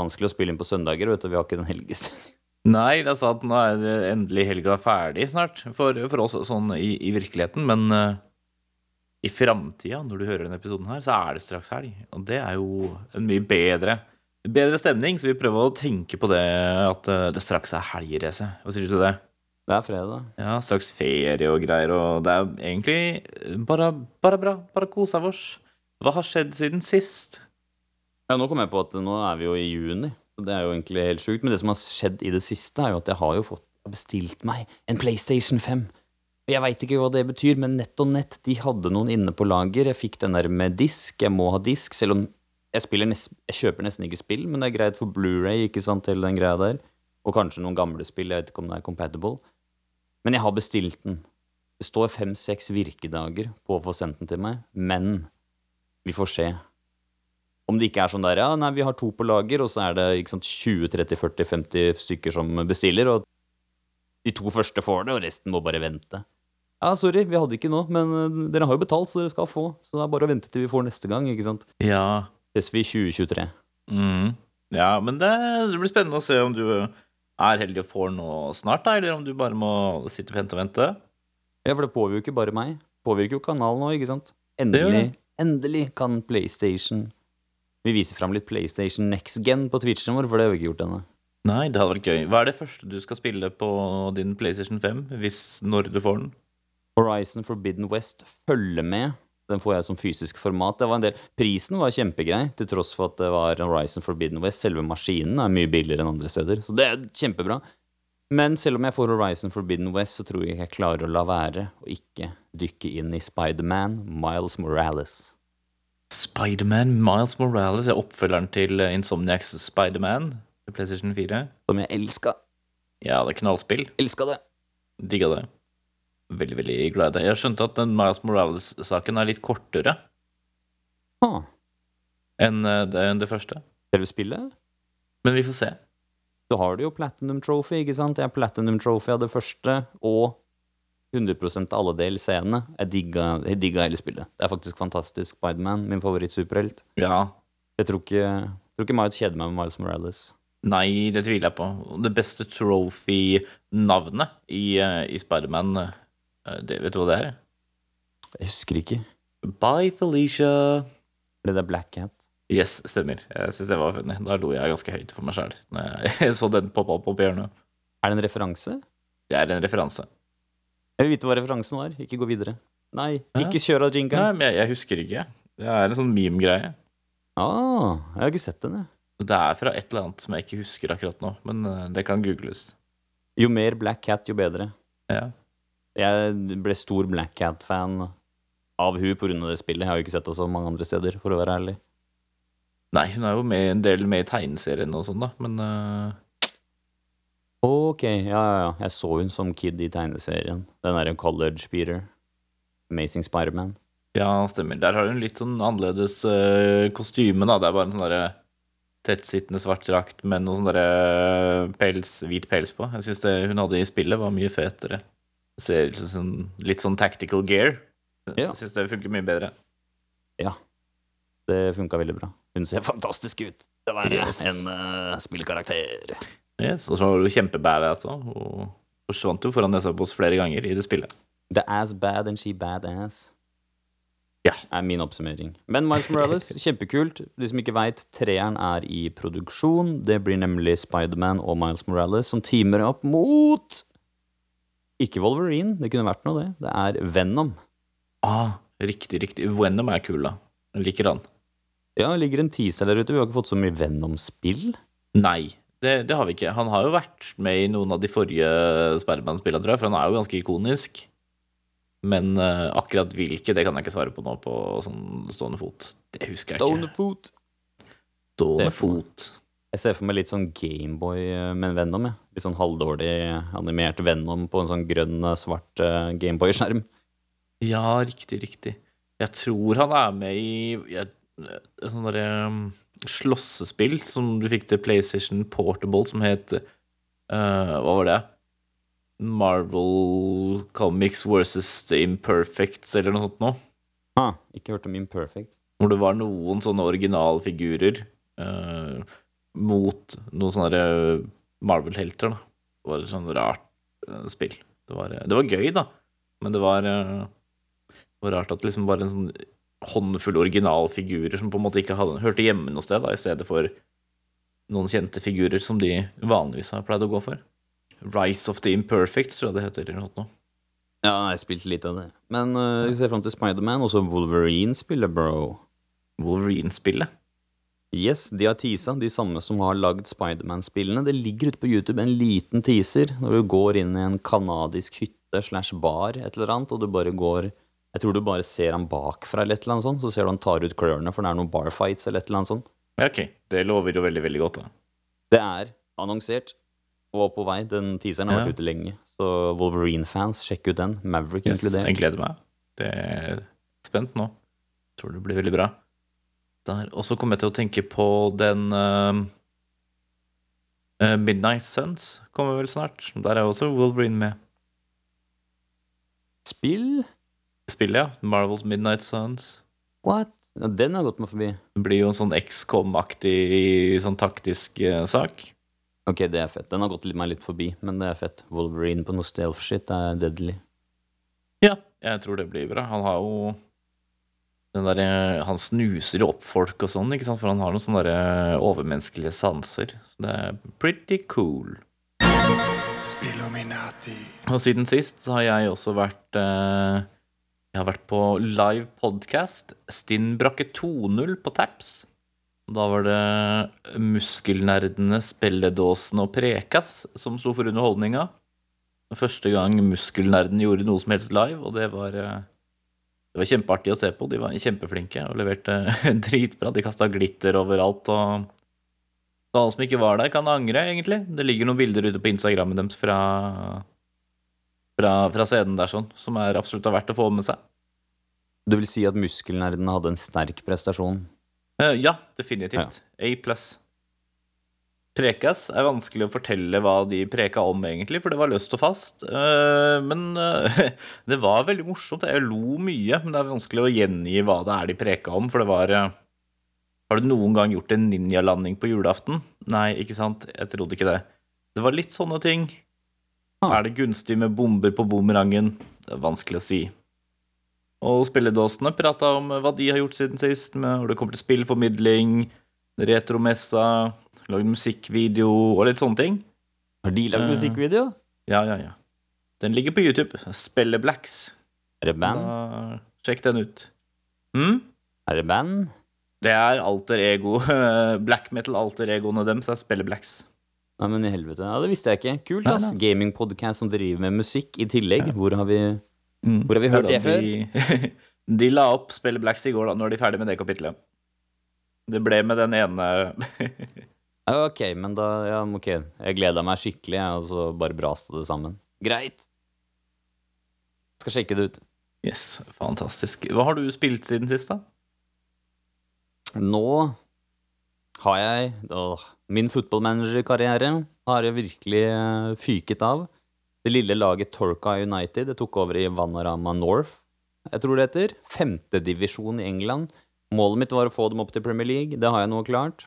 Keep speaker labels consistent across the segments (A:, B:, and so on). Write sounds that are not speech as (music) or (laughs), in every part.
A: vanskelig å spille inn på søndager. vet du, Vi har ikke den helgestemningen. (laughs)
B: Nei, det er sant. Nå er eh, endelig helga ferdig snart for, for oss sånn i, i virkeligheten. Men uh, i framtida, når du hører denne episoden her, så er det straks helg. Og det er jo en mye bedre, bedre stemning. Så vi prøver å tenke på det at uh, det straks er helgerace. Hva sier du til det?
A: Det er fredag.
B: Ja, straks ferie og greier, og det er egentlig bare, bare bra. Bare kosa oss. Hva har skjedd siden sist?
A: Ja, Nå kom jeg på at nå er vi jo i juni. Det er jo egentlig helt sjukt. Men det som har skjedd i det siste, er jo at jeg har jo fått bestilt meg en PlayStation 5. Jeg veit ikke hva det betyr, men Nett og Nett de hadde noen inne på lager. Jeg fikk den der med disk. Jeg må ha disk, selv om jeg, nest, jeg kjøper nesten ikke spill, men det er greit for Blu-ray ikke sant, til den greia der. Og kanskje noen gamle spill. Jeg vet ikke om det er compatible. Men jeg har bestilt den. Det står fem-seks virkedager på å få sendt den til meg, men vi får se. Om det ikke er sånn der, ja, nei, vi har to på lager, og så er det ikke sant, 20-30-40-50 stykker som bestiller, og de to første får det, og resten må bare vente. Ja, sorry, vi hadde ikke nå, men uh, dere har jo betalt, så dere skal få. Så det er bare å vente til vi får neste gang, ikke sant.
B: Ja.
A: Ses vi i 2023.
B: Mm. Ja, men det, det blir spennende å se om du er heldig og får noe snart, da, eller om du bare må sitte pent og vente.
A: Ja, for det påvirker jo ikke bare meg. Påvirker jo kanalen nå, ikke sant. Endelig, endelig kan PlayStation Vi viser fram litt PlayStation Next Gen på Twitchen vår, for det har vi ikke gjort ennå.
B: Nei, det hadde vært gøy. Hva er det første du skal spille på din PlayStation 5, hvis når du får den?
A: Horizon Forbidden West følger med. Den får jeg som fysisk format. Det var en del. Prisen var kjempegrei, til tross for at det var Horizon Forbidden West. Selve maskinen er mye billigere enn andre steder, så det er kjempebra. Men selv om jeg får Horizon Forbidden West, så tror jeg ikke jeg klarer å la være å ikke dykke inn i Spiderman Miles Morales.
B: Spiderman Miles Morales er oppfølgeren til eh, Insomniacs Spiderman til PlayStation 4.
A: Som jeg elska.
B: Ja, det er knallspill.
A: Elska det.
B: Digga det. Veldig, veldig glad i det. Jeg har skjønt at den Miles Morales-saken er litt kortere
A: Ah,
B: enn eh, det, enn det første.
A: selve spillet?
B: Men vi får se.
A: Du har du jo Platinum Trophy, ikke sant? Jeg er Platinum Trophy av det første, og 100 av alle DLC-ene. Jeg digga, jeg digga hele spillet. Det er faktisk fantastisk. Spiderman, min favoritt-superhelt.
B: Ja.
A: Jeg tror ikke, jeg tror ikke Miles kjeder meg med Miles Morales.
B: Nei, det tviler jeg på. Det beste trophy-navnet i, eh, i Spiderman, eh, det vet du hva det er?
A: Jeg husker ikke.
B: Bye, Felicia.
A: Ble det Black Cat?
B: Yes, stemmer. Jeg syns det var funny. Da lo jeg ganske høyt for meg sjøl jeg (laughs) så den poppe opp på hjørnet.
A: Er det en referanse?
B: Det er en referanse.
A: Jeg vil vite hva referansen var. Ikke gå videre. Nei, ikke kjør av
B: Nei, men jeg, jeg husker ikke. Det er en sånn meme-greie.
A: Ah, jeg har ikke sett den, jeg.
B: Det er fra et eller annet som jeg ikke husker akkurat nå, men eh, det kan googles.
A: Jo mer Black Cat, jo bedre.
B: Ja.
A: Jeg ble stor Black Cat-fan av hun av det spillet. Jeg har jo ikke sett det så mange andre steder, for å være ærlig.
B: Nei, hun er jo med en del med i tegneserien og sånn, da, men eh,
A: Ok, ja, ja, ja. Jeg så hun som kid i tegneserien. Den derre College Peter. Amazing Spiderman.
B: ja, stemmer. Der har hun litt sånn annerledes uh, kostyme, da. Det er bare en sånn derre tettsittende svart drakt med noe sånn derre pels, hvit pels på. Jeg syns det hun hadde i spillet, var mye fetere. Ser ut som sånn, litt sånn tactical gear.
A: Ja.
B: Syns det funker mye bedre. Ja.
A: Det funka veldig bra. Hun ser fantastisk ut. Det var
B: Yes.
A: en uh, spillkarakter.
B: Yes, og så var hun kjempebadass òg, og forsvant jo foran nesa på oss flere ganger i det spillet.
A: The ass bad and she bad ass.
B: Ja.
A: Er min oppsummering. Men Miles Morales, (laughs) kjempekult. De som ikke veit, treeren er i produksjon. Det blir nemlig Spiderman og Miles Morales som teamer opp mot Ikke Wolverine, det kunne vært noe, det. Det er Venom.
B: Ah, riktig, riktig. Venom er kul, da. Liker han.
A: Ja, det ligger en teaser der ute. Vi har ikke fått så mye Venom-spill.
B: Nei, det, det har vi ikke. Han har jo vært med i noen av de forrige Spiderman-spillene, tror jeg, for han er jo ganske ikonisk. Men uh, akkurat hvilke, det kan jeg ikke svare på nå på sånn stående fot. Det husker jeg
A: stående
B: ikke.
A: Foot.
B: Stående fot.
A: Jeg ser for meg litt sånn Gameboy med en Venom. Ja. Litt sånn halvdårlig animert Venom på en sånn grønn, eh, svart uh, Gameboy-skjerm.
B: Ja, riktig, riktig. Jeg tror han er med i jeg, sånn derre um, slåssespill som du fikk til PlayStation Portable, som het uh, Hva var det? Marvel Comics versus The Imperfects, eller noe sånt noe.
A: Ah, ikke hørt om Imperfect.
B: Hvor det var noen sånne originalfigurer. uh, mot noen sånne Marvel-helter, da. Det var et sånn rart uh, spill. Det var, det var gøy, da, men det var, uh, det var rart at liksom bare en sånn håndfull originalfigurer som på en måte ikke hadde, hørte hjemme noe sted, da, i stedet for noen kjente figurer som de vanligvis har pleid å gå for. Rise of the Imperfect, tror jeg det heter. eller noe.
A: Ja, jeg spilte litt av det. Men uh, ser fram til Spiderman, også Wolverine spiller, bro.
B: Wolverine-spillet.
A: Yes, de har teasa, de samme som har lagd Spiderman-spillene. Det ligger ute på YouTube en liten teaser når du går inn i en kanadisk hytte slash bar, et eller annet, og du bare går Jeg tror du bare ser han bakfra, eller et eller annet sånt, så ser du han tar ut klørne, for det er noen barfights, eller et eller annet sånt.
B: Ja, ok. Det lover jo veldig, veldig godt, da.
A: Det er annonsert og på vei. Den teaseren har
B: Ja.
A: vært ute lenge. Så Wolverine-fans, sjekk ut den. Maverick
B: Yes,
A: inkludert.
B: jeg gleder meg. Det er spent nå. Tror det blir veldig bra. Der. Og så kommer jeg til å tenke på den eh, Midnight Suns kommer vel snart. Der er også Wolverine med.
A: Spill?
B: Spillet, ja. Marvels Midnight Suns.
A: What? Ja, den har gått meg forbi.
B: Det blir jo en sånn XCOM-aktig sånn taktisk eh, sak.
A: Ok, det er fett. Den har gått meg litt forbi, men det er fett. Wolverine på noe stealth-shit er deadly.
B: Ja, jeg tror det blir bra. Han har jo den der, eh, Han snuser jo opp folk og sånn, ikke sant? For han har noen sånne der eh, overmenneskelige sanser. Så det er pretty cool.
C: Spilluminati.
B: Og siden sist så har jeg også vært eh, Jeg har vært på live podcast Stinn Brakke 2.0 på Taps. Da var det Muskelnerdene, Spelledåsen og Prekas som sto for underholdninga. Første gang Muskelnerden gjorde noe som helst live, og det var eh, Det var kjempeartig å se på. De var kjempeflinke og leverte (laughs) dritbra. De kasta glitter overalt. og så alle som ikke var der, kan angre, egentlig. Det ligger noen bilder ute på Instagrammen deres fra fra, fra scenen der, sånn, som er absolutt er verdt å få med seg.
A: Du vil si at muskelnerden hadde en sterk prestasjon?
B: Eh, ja, definitivt. A pluss. Prekas er vanskelig å fortelle hva de preka om, egentlig, for det var løst og fast. Eh, men eh, (laughs) det var veldig morsomt. Jeg lo mye, men det er vanskelig å gjengi hva det er de preka om, for det var eh, Har du noen gang gjort en ninjalanding på julaften? Nei, ikke sant? Jeg trodde ikke det. Det var litt sånne ting.
A: Ah.
B: Er det gunstig med bomber på bumerangen? Det er vanskelig å si. Og spilledåsene prata om hva de har gjort siden sist, med hvor det kommer til spillformidling, retromessa, lagd musikkvideo og litt sånne ting.
A: Har de lagd
B: uh,
A: musikkvideo?
B: Ja, ja, ja. Den ligger på YouTube. Spiller Blacks.
A: Er det band?
B: Da, sjekk den ut. Hm?
A: Er det band?
B: Det er alter ego. (laughs) Black metal-alter egoene deres er Spiller Blacks.
A: Nei, men i helvete. Ja, det visste jeg ikke. Kult,
B: Nei,
A: ass. Gamingpodkast som driver med musikk i tillegg. Hvor har vi
B: Mm.
A: Hvor har vi hørt det før?
B: De, (laughs) de la opp spillet Blacks i går, da. Nå er de ferdig med det kapitlet. Det ble med den ene (laughs)
A: Ok, men da Ja, ok. Jeg gleda meg skikkelig, og så bare braste det sammen. Greit. Skal sjekke det ut.
B: Yes, fantastisk. Hva har du spilt siden sist, da?
A: Nå har jeg åh, Min fotballmanagerkarriere har jeg virkelig eh, fyket av. Det lille laget Torca United det tok over i Vanarama North, jeg tror det heter. Femtedivisjon i England. Målet mitt var å få dem opp til Premier League. Det har jeg nå klart.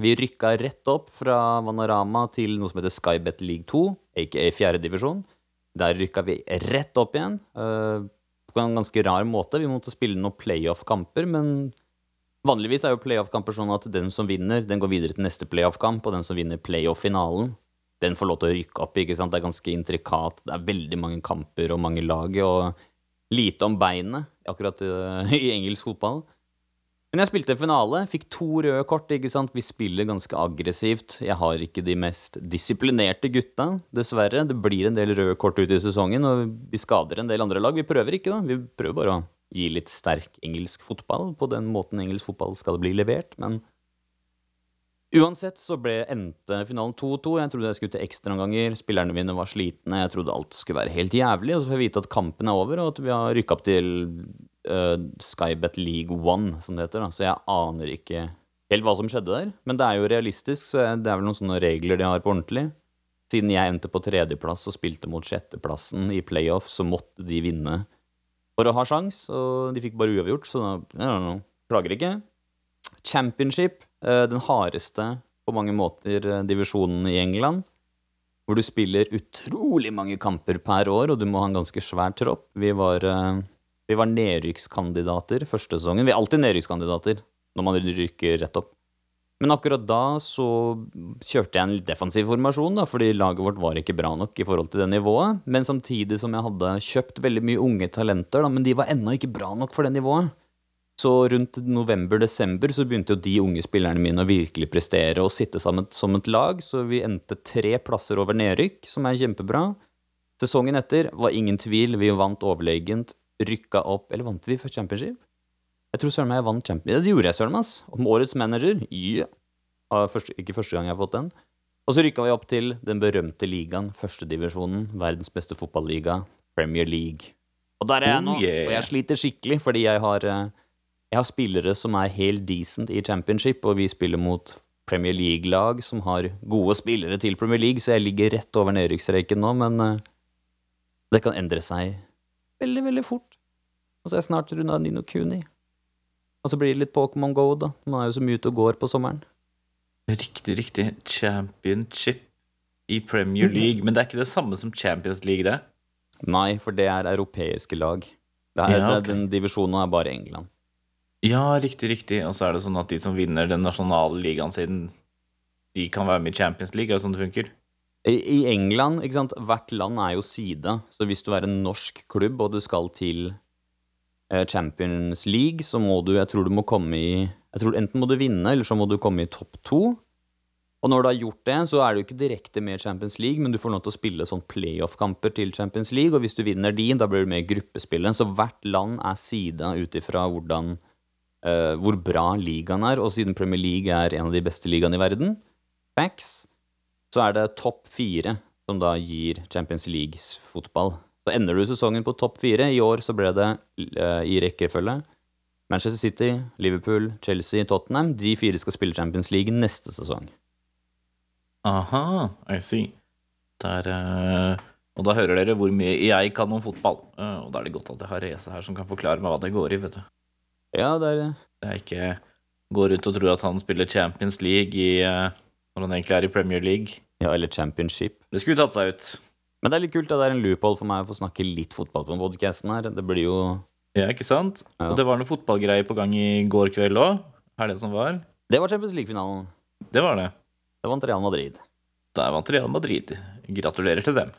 A: Vi rykka rett opp fra Vanarama til noe som heter Skybet League 2, aka fjerdedivisjon. Der rykka vi rett opp igjen. eh, på en ganske rar måte. Vi måtte spille noen playoff-kamper, men Vanligvis er jo playoff-kamper sånn at den som vinner, den går videre til neste playoff-kamp, og den som vinner playoff-finalen, den får lov til å rykke opp. ikke sant? Det er ganske intrikat. Det er veldig mange kamper og mange lag, og lite om beinet akkurat eh, (laughs) i engelsk fotball. Men jeg spilte finale, fikk to røde kort. ikke sant? Vi spiller ganske aggressivt. Jeg har ikke de mest disiplinerte gutta, dessverre. Det blir en del røde kort ut i sesongen, og vi skader en del andre lag. Vi prøver ikke, da. Vi prøver bare å gi litt sterk engelsk fotball på den måten engelsk fotball skal bli levert, men Uansett så ble endte finalen 2-2. Jeg trodde jeg skulle til ekstraomganger. Spillerne mine var slitne. Jeg trodde alt skulle være helt jævlig. Og så får jeg vite at kampen er over, og at vi har rykka opp til uh, Skybet League One, som det heter. Da. Så jeg aner ikke helt hva som skjedde der. Men det er jo realistisk, så det er vel noen sånne regler de har på ordentlig. Siden jeg endte på tredjeplass og spilte mot sjetteplassen i playoff, så måtte de vinne for å ha sjans, og de fikk bare uavgjort, så da klager ikke. Championship, eh, den hardeste på mange måter eh, divisjonen i England. Hvor du spiller utrolig mange kamper per år, og du må ha en ganske svær tropp. Vi var, eh, vi var nedrykkskandidater første sesongen. Vi er alltid nedrykkskandidater når man rykker rett opp. Men akkurat da så kjørte jeg en litt defensiv formasjon, da, fordi laget vårt var ikke bra nok i forhold til det nivået. Men samtidig som jeg hadde kjøpt veldig mye unge talenter, da, men de var ennå ikke bra nok for det nivået. Så rundt november-desember så begynte jo de unge spillerne mine å virkelig prestere og sitte sammen som et lag, så vi endte tre plasser over nedrykk, som er kjempebra. Sesongen etter var ingen tvil, vi vant overlegent, rykka opp Eller vant vi for championship? Jeg tror søren meg jeg vant Champions det gjorde jeg, søren meg. Om årets manager, ja. Første, ikke første gang jeg har fått den. Og så rykka vi opp til den berømte ligaen, førstedivisjonen, verdens beste fotballiga, Premier League. Og der er jeg
B: Oh,
A: nå,
B: yeah.
A: og jeg sliter skikkelig, fordi jeg har eh, jeg har spillere som er helt decent i championship, og vi spiller mot Premier League-lag som har gode spillere til Premier League, så jeg ligger rett over nedrykksstreken nå, men eh, det kan endre seg veldig, veldig fort. Og så er jeg snart runda Nino Kuni. Og så blir det litt Pokémon Go, da. Man er jo så mye ute og går på sommeren.
B: Riktig, riktig. Championship i Premier League. Men det er ikke det samme som Champions League, det?
A: Nei, for det er europeiske lag. Det er,
B: Ja,
A: det,
B: ok.
A: Den divisjonen er bare England.
B: Ja, riktig, riktig. Og så er det sånn at de som vinner den nasjonale ligaen sin, de kan være med i Champions League. Er det sånn det funker?
A: I, England, ikke sant, hvert land er jo side, så hvis du er en norsk klubb og du skal til Champions League, så må du, jeg tror du må komme i jeg tror Enten må du vinne, eller så må du komme i topp to. Og når du har gjort det, så er du ikke direkte med i Champions League, men du får lov til å spille sånn playoff-kamper til Champions League, og hvis du vinner de, da blir du med i gruppespillet. Så hvert land er sida ut ifra hvordan uh, hvor bra ligaen er, og siden Premier League er en av de beste ligaene i verden, facts, så er det topp fire som da gir Champions Leagues fotball. Så ender du sesongen på topp fire. I år så ble det uh, i rekkefølge Manchester City, Liverpool, Chelsea, Tottenham. De fire skal spille Champions League neste sesong.
B: Aha, I see. Der, uh, og da hører dere hvor mye jeg kan om fotball. Uh, og da er det godt at jeg har Reze her som kan forklare meg hva det går i. vet du.
A: Ja, det er
B: Det er ikke går rundt og tror at han spiller Champions League i, når han egentlig er i Premier League.
A: Ja, eller Championship.
B: Det skulle tatt seg ut.
A: Men det er litt kult. at Det er en loophole for meg å få snakke litt fotball på podcasten her. Det blir jo
B: Ja, ikke sant?
A: Ja.
B: Og det var noe fotballgreier på gang i går kveld òg. Er det som var?
A: Det var Champions League-finalen.
B: Det var det.
A: Det vant Real Madrid.
B: Der vant Real Madrid. Gratulerer til dem.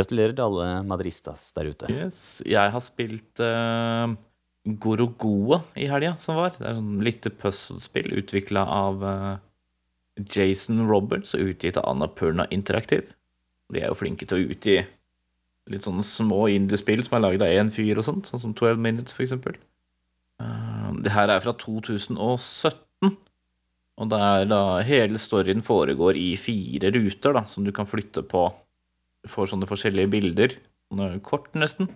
A: Gratulerer til alle madristas der ute.
B: Yes. Jeg har spilt uh, Gorogoa i helga som var. Det er sånn lite puzzlespill utvikla av uh, Jason Roberts og utgitt av Annapurna Interactive. De er jo flinke til å utgi litt sånne små indiespill som er laget av én fyr og sånt, sånn som 12 Minutes, for eksempel. Eh, det her er fra 2017. Og det er da hele storyen foregår i fire ruter da, som du kan flytte på. Du får sånne forskjellige bilder, sånne kort nesten.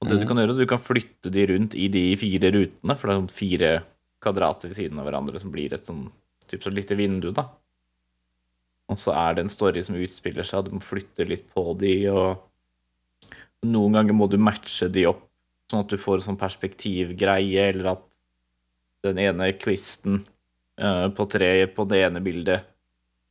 B: Og det du
A: Mhm.
B: kan gjøre, du kan flytte de rundt i de fire rutene, for det er sånn fire kvadrater ved siden av hverandre som blir et sånn typ så lite vindu, da. Og så er det en story som utspiller seg, du må flytte litt på de, og noen ganger må du matche de opp, sånn at du får en sånn perspektivgreie, eller at den ene kvisten eh, på treet på det ene bildet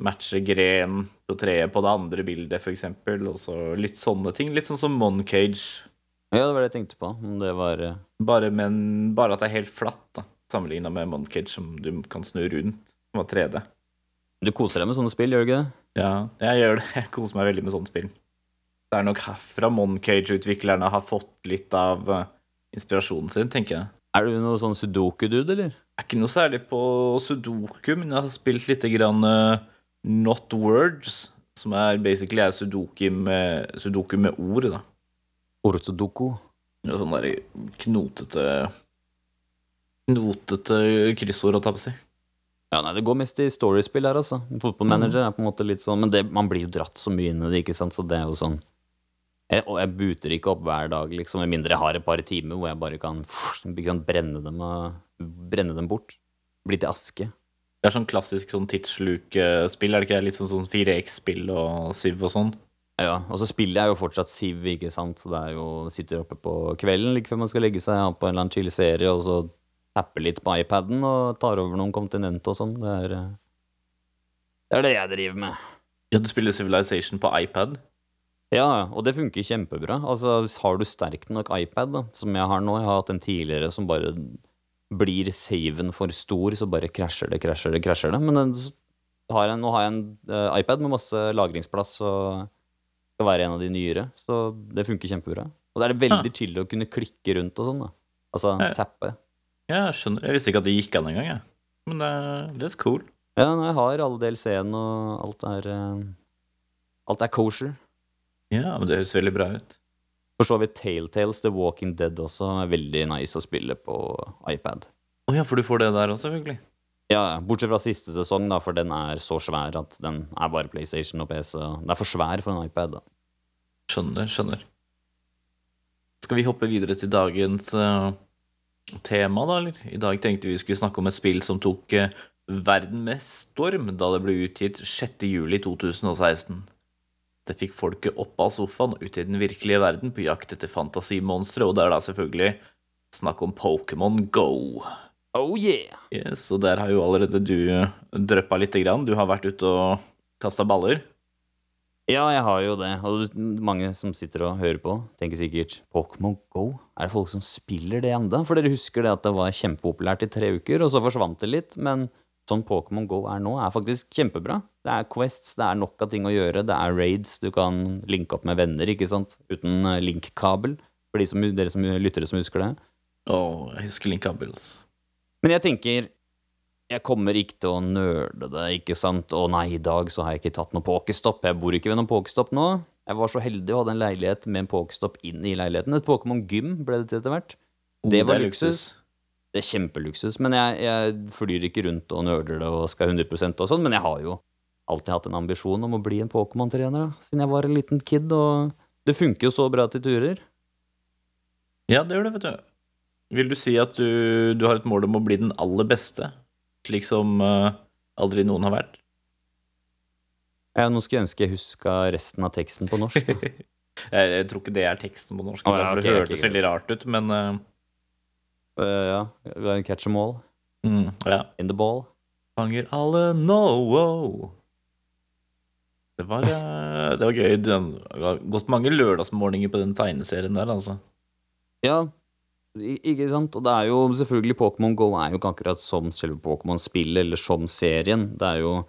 B: matcher grenen på treet på det andre bildet, eksempel, og så litt sånne ting. Litt sånn som Moncage,
A: Ja, det var det jeg tenkte på. Det var eh,
B: bare, men, bare at det er helt flatt, da, sammenligna med Moncage, som du kan snu rundt, som var 3D.
A: Du koser deg med sånne spill, gjør du ikke det?
B: Ja, jeg gjør det. Jeg koser meg veldig med sånne spill. Det er nok herfra Moncage-utviklerne har fått litt av eh, inspirasjonen sin, tenker jeg.
A: Er du noe sånn sudoku-dude, eller?
B: Jeg er ikke noe særlig på sudoku, men jeg har spilt litt grann eh, Not Words, som er basically er sudoku med, sudoku med ord, da.
A: Ortodoku.
B: Sånn der knotete Knotete kryssord, holdt jeg på å si.
A: Ja, nei, det går mest i storiespill her, altså. Fotballmanager er på en måte litt sånn Men det, man blir jo dratt så mye inn i det, ikke sant, så det er jo sånn jeg, Og jeg buter ikke opp hver dag, liksom, med mindre jeg har et par timer hvor jeg bare kan, ikke brenne, dem brenne dem bort. Bli til aske.
B: Det er sånn klassisk sånn tidslukespill, er det ikke? det? Litt sånn sånn 4X-spill og Siv og sånn.
A: Ja, og så spiller jeg jo fortsatt Siv, ikke sant, så det er jo Sitter oppe på kvelden like før man skal legge seg, har på en eller annen chill serie, og så tapper litt på iPaden og tar over noen kontinent og sånn. Det eh, Det er det jeg driver med.
B: Ja, du spiller Civilization på iPad?
A: Ja, og det funker kjempebra. Altså, har du sterk nok iPad, da, som jeg har nå Jeg har hatt en tidligere som bare blir saven for stor, så bare krasjer det, krasjer det, krasjer det. Men den, har jeg, nå har jeg en uh, iPad med masse lagringsplass og skal være en av de nyere, så det funker kjempebra. Og det er veldig chill å kunne klikke rundt og sånn, da. Altså tappe.
B: Ja, jeg skjønner. Jeg visste ikke at det gikk an engang, jeg. Men det, er er cool.
A: Ja, jeg har alle DLC-en, og alt er eh, Alt er kosher.
B: Ja, men det høres veldig bra ut.
A: For så vidt Telltales The Walking Dead også er veldig nice å spille på iPad.
B: Å ja, for du får det der også, selvfølgelig.
A: Ja, bortsett fra siste sesong, da, for den er så svær at den er bare PlayStation og PC. Den er for svær for en iPad. da.
B: Skjønner, skjønner. Skal vi hoppe videre til dagens eh, tema, da, eller? I dag tenkte vi skulle snakke om et spill som tok eh, verden med storm da det ble utgitt 6.07.2016. Det fikk folket opp av sofaen og ut i den virkelige verden på jakt etter fantasimonstre, og det er da selvfølgelig snakk om Pokémon Go.
A: Oh yeah!
B: Yes, og der har jo allerede du eh, dryppa lite grann. Du har vært ute og kasta baller.
A: Ja, jeg har jo det. Og mange som sitter og hører på, tenker sikkert Pokémon Go? Er det folk som spiller det enda? For dere husker det at det var kjempepopulært i tre uker, og så forsvant det litt. Men sånn Pokémon Go er nå, er faktisk kjempebra. Det er quests, det er nok av ting å gjøre, det er raids, du kan linke opp med venner, ikke sant? Uten eh, linkkabel. For de som, dere som lyttere som husker det.
B: Å, jeg husker linkkabels.
A: Men jeg tenker jeg kommer ikke til å nøle det, ikke sant? Å nei, i dag så har jeg ikke tatt noe pokestopp. Jeg bor ikke ved noen pokestopp nå. Jeg var så heldig og hadde en leilighet med en pokestopp inn i leiligheten. Et Pokémon Gym ble det til etter hvert. Det
B: Oh,
A: var
B: det
A: luksus. Det er kjempeluksus. Men jeg, jeg flyr ikke rundt og nøler det og skal 100% og sånn. Men jeg har jo alltid hatt en ambisjon om å bli en Pokémon-trener, siden jeg var en liten kid. Og det funker jo så bra til turer.
B: Ja, det gjør det, vet du. Vil du si at du, du har et mål om å bli den aller beste, slik som eh, aldri noen har vært?
A: Ja, nå skulle jeg ønske jeg huska resten av teksten på norsk. (laughs)
B: Jeg, jeg tror ikke det er teksten på norsk.
A: Oh, ja, okay,
B: det hørtes
A: okay,
B: veldig rart ut, men uh...
A: Uh, ja, vi har en catch em all
B: mm, ja.
A: in the ball.
B: Fanger alle no wow. Det var, det var gøy. Det har gått mange lørdagsmorgener på den tegneserien der, altså.
A: Ja, ikke sant? Og det er jo selvfølgelig Pokémon Go er jo ikke akkurat som selve Pokémon-spillet eller som serien. Det er jo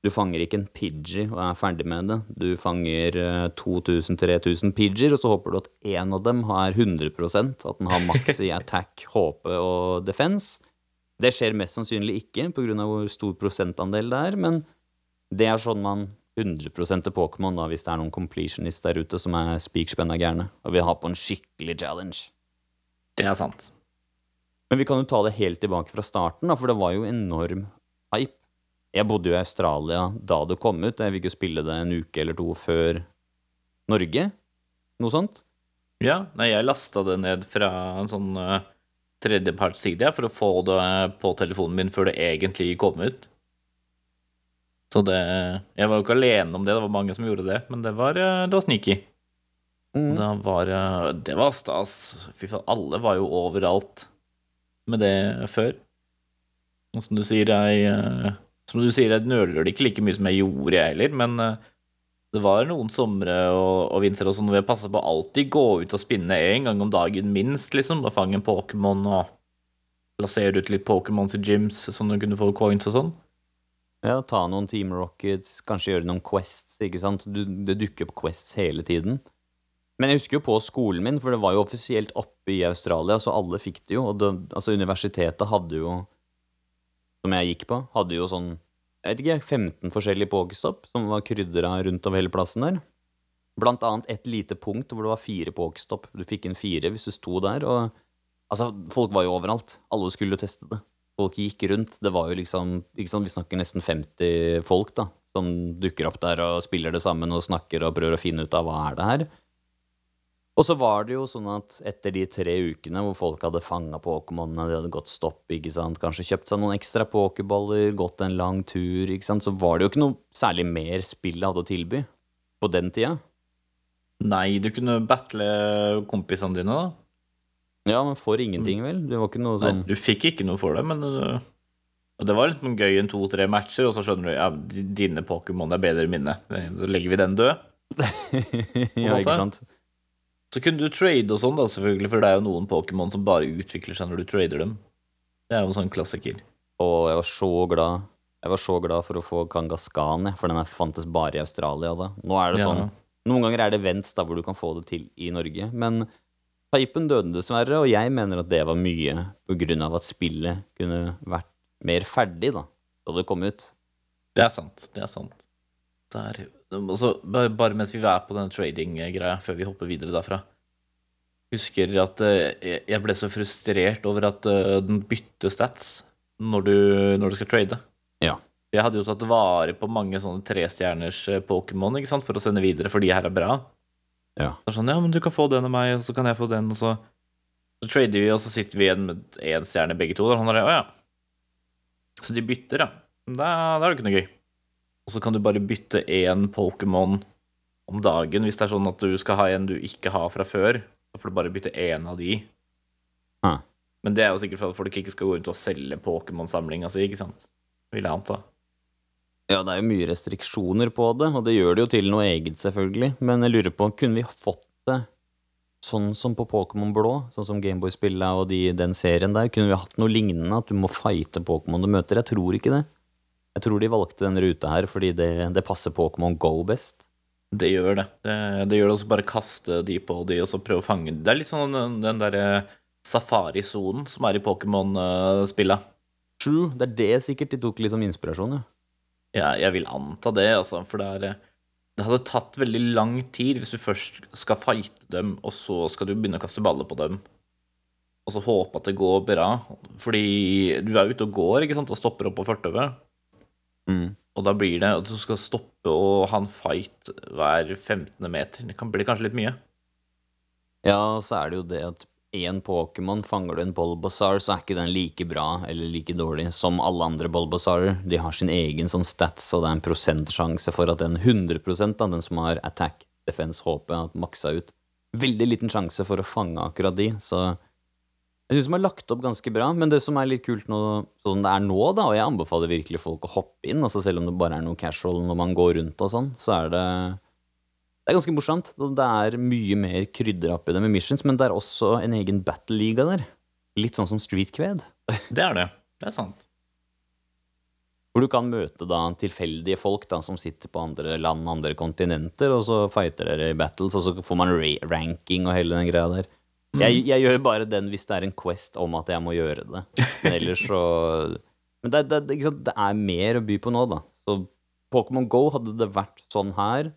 A: Du fanger ikke en Pidgey og er ferdig med det. Du fanger eh, 2000-3000 Pidgeyer, og så håper du at én av dem har 100% at den har maks i (laughs) attack, HP og defense. Det skjer mest sannsynlig ikke pga. hvor stor prosentandel det er, men det er sånn man 100 til Pokémon da, hvis det er noen completionist der ute som er spikspenna gærne og vil ha på en skikkelig challenge.
B: Det er sant.
A: Men vi kan jo ta det helt tilbake fra starten, da, for det var jo enorm hype. Jeg bodde jo i Australia da det kom ut. Jeg fikk jo spille det en uke eller to før Norge. Noe sånt.
B: Ja, nei, jeg lasta det ned fra en sånn uh, tredjepartsside for å få det på telefonen min før det egentlig kom ut. Så det Jeg var jo ikke alene om det, det var mange som gjorde det, men det var, uh, det var sneaky.
A: Mm.
B: Det var, det var stas. Fy faen, alle var jo overalt med det før. Og som du sier, jeg eh, Som du sier, jeg nøler det ikke like mye som jeg gjorde, jeg heller, men eh, det var noen somre og, og vintre og sånn hvor jeg passa på å alltid gå ut og spinne en gang om dagen minst, liksom. Og fange en Pokémon og plassere ut litt Pokémons i gyms, sånn at du kunne få coins og sånn.
A: Ja, ta noen Team Rockets, kanskje gjøre noen quests, ikke sant. Du, det dukker opp quests hele tiden. Men jeg husker jo på skolen min, for det var jo offisielt oppe i Australia, så alle fikk det jo. Og det, altså universitetet hadde jo, som jeg gikk på, hadde jo sånn, jeg vet ikke, 15 forskjellige pokestopp som var krydra rundt over hele plassen der. Blant annet et lite punkt hvor det var fire pokestopp. Du fikk inn fire hvis du sto der, og altså, folk var jo overalt. Alle skulle jo teste det folk gikk rundt. Det var jo liksom ikke sant, Vi snakker nesten 50 folk da, som dukker opp der og spiller det sammen og snakker og prøver å finne ut av hva er det her. Og så var det jo sånn at etter de tre ukene hvor folk hadde fanga Pokémonene, de hadde gått stopp, ikke sant, kanskje kjøpt seg noen ekstra pokerballer, gått en lang tur, ikke sant, så var det jo ikke noe særlig mer spillet hadde å tilby på den tida.
B: Nei, du kunne battle kompisene dine, da.
A: Ja, men for ingenting, vel? Det var ikke noe sånn Nei,
B: du fikk ikke noe for det, men uh, Og det var litt gøy en to-tre matcher, og så skjønner du ja, dine Pokémon er bedre enn mine. Så legger vi den død. (laughs)
A: ja, ikke sant?
B: Så kunne du trade og sånn, da, selvfølgelig, for det er jo noen Pokémon som bare utvikler seg når du trader dem. Det er jo en sånn klassiker.
A: Og jeg var så glad Jeg var så glad for å få Kangaskhan, jeg, for den her fantes bare i Australia da. Nå er det
B: Ja.
A: sånn Noen ganger er det events da hvor du kan få det til i Norge, men Typen døde dessverre, og jeg mener at det var mye på grunn av at spillet kunne vært mer ferdig da da det kom ut.
B: Det er sant. Det er sant. Det er, altså, bare, bare mens vi er på denne trading-greia, før vi hopper videre derfra Husker at eh, jeg- ble så frustrert over at eh, den bytter stats når du, når du skal trade.
A: Ja.
B: Jeg hadde jo tatt vare på mange sånne trestjerners eh, Pokémon for å sende videre, for de her er bra.
A: Ja.
B: Er sånn, ja, men du kan få den av meg, og så kan jeg få den, og så Så trader vi, og så sitter vi igjen med én stjerne begge to. Og han er, å ja. Så de bytter, ja. Da, da er det ikke noe gøy. Og så kan du bare bytte én Pokémon om dagen hvis det er sånn at du skal ha en du ikke har fra før. Så får du bare bytte én av de.
A: Ah.
B: Men det er jo sikkert for at folk ikke skal gå ut og selge Pokémon-samlinga si, ikke sant? Vil jeg anta.
A: Ja, det er jo mye restriksjoner på det, og det gjør det jo til noe eget, selvfølgelig. Men jeg lurer på, kunne vi fått det sånn som på Pokémon Blå, sånn som Gameboy-spillet og de, den serien der? Kunne vi hatt noe lignende, at du må fighte Pokémon du møter? Jeg tror ikke det. Jeg tror de valgte den ruta her fordi det, det passer Pokémon Go best.
B: Det gjør det. Det, det gjør det også bare kaste de på de, og så prøve å fange de. Det er litt sånn den, den derre safarisonen som er i Pokémon-spillet.
A: True, det er det sikkert de tok litt som inspirasjon, ja.
B: Ja, jeg vil anta det, altså, for det er Det hadde tatt veldig lang tid hvis du først skal fighte dem, og så skal du begynne å kaste baller på dem. Og så håpe at det går bra. Fordi du er ute og går ikke sant, og stopper opp på fortauet.
A: Mm.
B: Og da blir det at du skal stoppe og ha en fight hver 15. meter. Det kan bli kanskje litt mye.
A: Ja, så er det jo det at én Pokémon fanger du en Bulbasaur, så er ikke den like bra eller like dårlig som alle andre Bulbasaurer. De har sin egen sånn stats, og det er en prosentsjanse for at den 100 av den som har attack, defense, HP, at maksa ut. Veldig liten sjanse for å fange akkurat de, så jeg syns de har lagt opp ganske bra, men det som er litt kult nå, sånn det er nå, da, og jeg anbefaler virkelig folk å hoppe inn, altså selv om det bare er noe casual når man går rundt og sånn, så er det det er ganske morsomt. Det er mye mer krydder oppi det med missions, men det er også en egen battle-liga der. Litt sånn som Street Kved. (laughs)
B: Det er det. Det er sant.
A: Hvor du kan møte da tilfeldige folk da som sitter på andre land, andre kontinenter, og så fighter dere i battles, og så får man ranking og hele den greia der. Jeg, jeg gjør bare den hvis det er en quest om at jeg må gjøre det. Men ellers så (laughs) Men det, det, ikke sant? det er mer å by på nå, da. Så Pokémon Go hadde det vært sånn her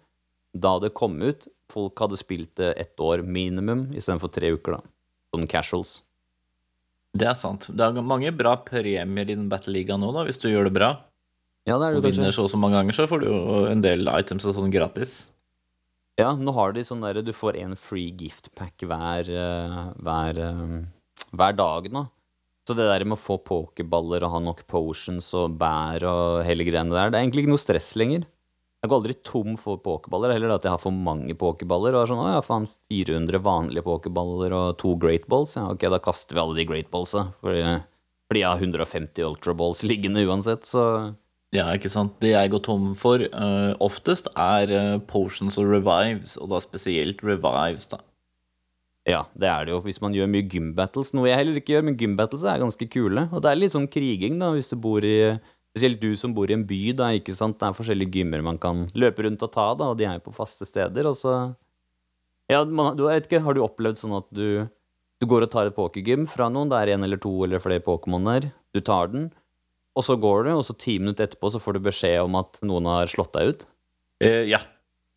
A: da det kom ut. Folk hadde spilt det ett år minimum istedenfor tre uker, da. Sånn casuals.
B: Det er sant. Det er mange bra premier i den battle-ligaen nå, da, hvis du gjør det bra.
A: Ja, det er
B: Og vinner så og så mange ganger, så får du jo en del items og sånn gratis.
A: Ja, nå har de sånn derre Du får en free gift pack hver, eh, hver, eh, hver dag nå. Så det der med å få pokerballer og ha nok potions og bær og hele greiene der, det er egentlig ikke noe stress lenger. Jeg går aldri tom for pokerballer, heller at jeg har for mange pokerballer. Og er sånn, å ja, faen, 400 vanlige pokerballer og to great balls. Ja, ok, da kaster vi alle de great ballsa. Fordi, fordi jeg har 150 ultra balls liggende uansett, så
B: Ja, ikke sant. Det jeg går tom for uh, oftest, er uh, potions og revives, og da spesielt revives, da.
A: Ja, det er det jo hvis man gjør mye gymbattles, noe jeg heller ikke gjør, men gymbattles er ganske kule. Og det er litt sånn kriging, da, hvis du bor i Spesielt du som bor i en by, da, ikke sant. Det er forskjellige gymmer man kan løpe rundt og ta, da, og de er jo på faste steder, og så Ja, man, du, vet ikke, har du opplevd sånn at du Du går og tar et pokergym fra noen, det er en eller to eller flere Pokémon der, du tar den, og så går du, og så ti minutter etterpå så får du beskjed om at noen har slått deg ut.
B: Eh, ja.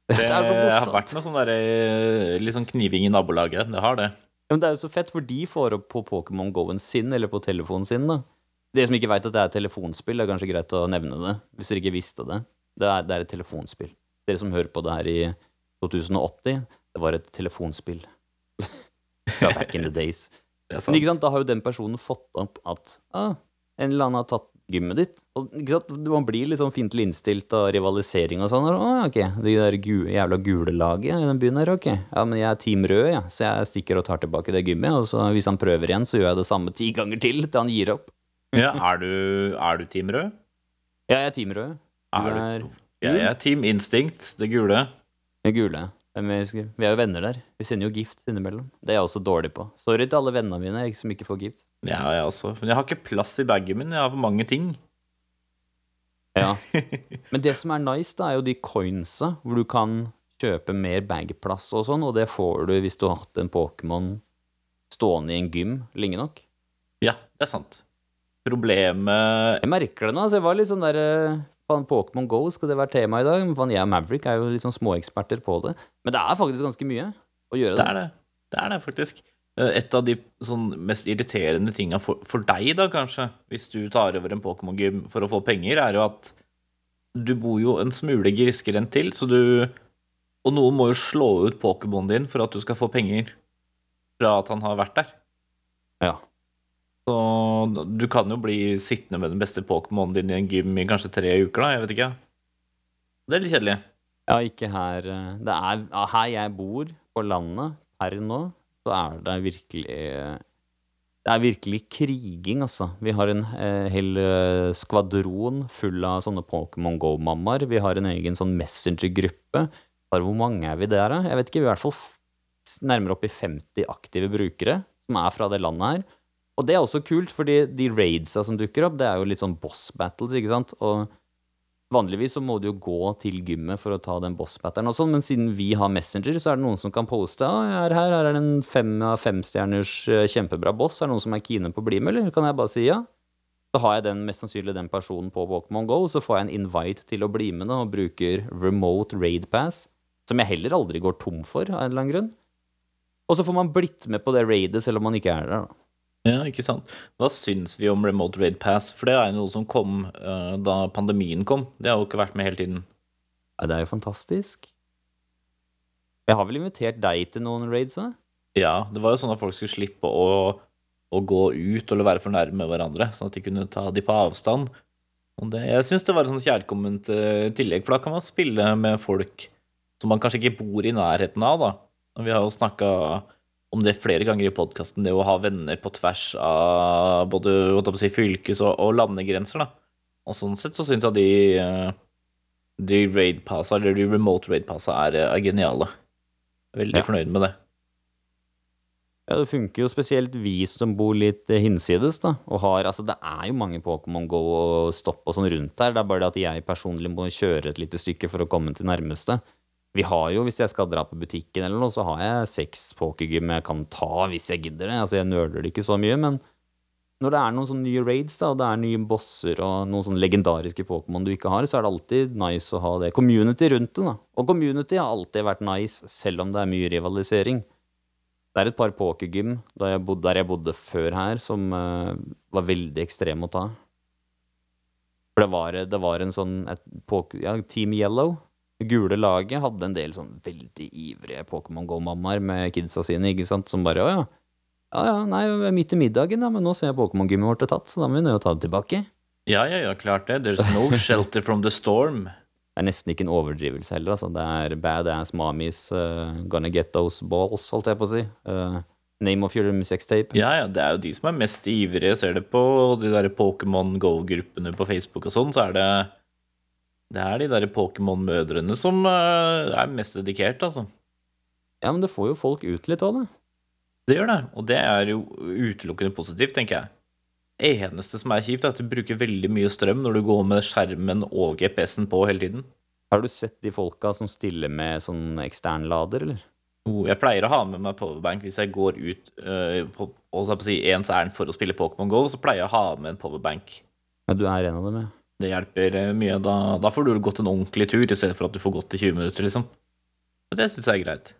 B: Det, (laughs)
A: Det er så
B: har vært noe sånn der, eh, litt sånn kniving i nabolaget. Det har det.
A: Ja, men det er jo så fett, for de får opp på Pokémon Go-en sin, eller på telefonen sin, da. De som ikke veit at det er telefonspill, det er kanskje greit å nevne det, hvis dere ikke visste det. Det er, det er et telefonspill. Dere som hører på det her i 2080, det var et telefonspill. (laughs) Fra back in the days. Men ikke sant, da har jo den personen fått opp at ah, en eller annen har tatt gymmet ditt. Og Man blir litt sånn fiendtlig innstilt og rivalisering og sånn. Ah, ok, det der gule, jævla gule laget i den byen her, ok. Ja, men jeg er Team Rød, ja, så jeg stikker og tar tilbake det gymmet. Og så hvis han prøver igjen, så gjør jeg det samme ti ganger til til han gir opp.
B: Ja, er du, er du Team Rød?
A: Ja, jeg er Team Rød. Du
B: Er
A: er
B: jeg er Team instinkt, det gule.
A: det gule. Skal- Vi er jo venner der. Vi sender jo gifts innimellom. Det er jeg også dårlig på. Sorry til alle vennene mine jeg, som ikke får gifts.
B: Ja, jeg også. Men jeg har ikke plass i bagen min. Jeg har for mange ting.
A: Ja. (laughs) Men det som er nice, da, er jo de coinsa, hvor du kan kjøpe mer bagplass og sånn, og det får du hvis du har hatt en Pokémon stående i en gym lenge nok.
B: Ja, det er sant. Problemet
A: Jeg merker det nå. altså Jeg var litt sånn der eh, Pokémon Go, skal det være tema i dag? Men jeg og Maverick er jo litt sånn småeksperter på det. Men det er faktisk ganske mye å gjøre
B: Det
A: det.
B: er det. Det er det, faktisk. Eh, Et av de sånn, mest irriterende tinga for, for deg, da, kanskje, hvis du tar over en Pokémon-gym for å få penger, er jo at du bor jo en smule grisgrendt til, så du Og noen må jo slå ut Pokémonen din for at du skal få penger fra at han har vært der.
A: Ja.
B: Så du kan jo bli sittende med den beste Pokémonen din i en gym i kanskje tre uker, da. Jeg vet ikke. Det er litt kjedelig.
A: Ja, ikke her eh, Det er her jeg bor, på landet, per nå, så er det virkelig Det er virkelig kriging, altså. Vi har en eh, hel eh, skvadron full av sånne Pokémon Go-mammaer. Vi har en egen sånn Messenger-gruppe. Bare Hvor mange er vi der, da? Jeg vet ikke. Vi er i hvert fall nærmere opp i 50 aktive brukere som er fra det landet her. Og det er også kult, fordi de raidsa som dukker opp, det er jo litt sånn boss battles, ikke sant? Og Vanligvis så må du jo gå til gymmet for å ta den boss-batteren og sånn, men siden vi har Messenger, så er det noen som kan poste ah, jeg er her, her er det en fem av femstjerners eh, kjempebra boss, er det noen som er kine på å bli med, eller? Kan jeg bare si ja? Så har jeg den, mest sannsynlig den personen på Pokémon GO, så får jeg en invite til å bli med da, og bruker remote raid pass, som jeg heller aldri går tom for, av en eller annen grunn. Og så får man blitt med på det raidet selv om man ikke er der, da.
B: Ja, ikke sant. Hva syns vi om Remote Raid Pass? For det er jo noe som kom uh, da pandemien kom. Det har jo ikke vært med hele tiden.
A: Ja, det er jo fantastisk. Jeg har vel invitert deg til noen raids, da?
B: Ja, det var jo sånn at folk skulle slippe å, å gå ut eller være for nærme hverandre, sånn at de kunne ta de på avstand. Og det, jeg syns det var et sånt kjærkomment uh, tillegg, for da kan man spille med folk som man kanskje ikke bor i nærheten av, da. Vi har jo snakka om det flere ganger i podkasten, det å ha venner på tvers av både si, fylkes- og, og landegrenser, da. Og sånn sett så syns jeg de eh, de raid-passa, eller de remote raid-passa, er, er geniale. Veldig
A: Ja.
B: fornøyd med det.
A: Ja, det funker jo spesielt vi som bor litt eh, hinsides, da. Og har Altså, det er jo mange Pokémon Go og stopp og sånn rundt her. Det er bare det at jeg personlig må kjøre et lite stykke for å komme til nærmeste. Vi har jo, hvis jeg skal dra på butikken eller noe, så har jeg seks pokergym jeg kan ta hvis jeg gidder det. Altså, jeg nøler det ikke så mye, men når det er noen sånne nye raids, da, og det er nye bosser og noen sånne legendariske Pokémon du ikke har, så er det alltid nice å ha det community rundt det, da. Og community har alltid vært nice, selv om det er mye rivalisering. Det er et par pokergym der jeg bodde, før her, som uh, var veldig ekstreme å ta. For det var, det var en sånn et poker, ja, Team Yellow, gule laget, hadde en del sånn veldig ivrige Pokémon Go-mammaer med kidsa sine, ikke sant, som bare Å ja. Ja ja, nei, midt i middagen, ja, men nå ser jeg Pokémon-gymmet vårt er tatt, så da må vi nøye å ta det tilbake.
B: Ja, ja, ja, klart det. There's no shelter from the storm.
A: Det er nesten ikke en overdrivelse heller, altså. Det er badass mommies uh, gonna get those balls, holdt jeg på å si. Uh, name of your sextape.
B: Ja, ja, det er jo de som er mest ivrige. Ser det på de der Pokémon Go-gruppene på Facebook og sånn, så er det Det er de der Pokémon-mødrene som uh, er mest dedikert, altså.
A: Ja, men det får jo folk ut litt av det.
B: Det gjør det, og det er jo utelukkende positivt, tenker jeg. Eneste som er kjipt, er at du bruker veldig mye strøm når du går med skjermen og GPS-en på hele tiden.
A: Har du sett de folka som stiller med sånn eksternlader, eller?
B: Oh, Jeg pleier å ha med meg powerbank hvis jeg går ut uh, på, på si, ens ærend for å spille Pokémon GO, så pleier jeg å ha med en powerbank.
A: Ja, du er en av dem, ja.
B: Det hjelper eh, mye. Da, da får du gått en ordentlig tur, i stedet for at du får gått i 20 minutter, liksom. Og det syns jeg er greit.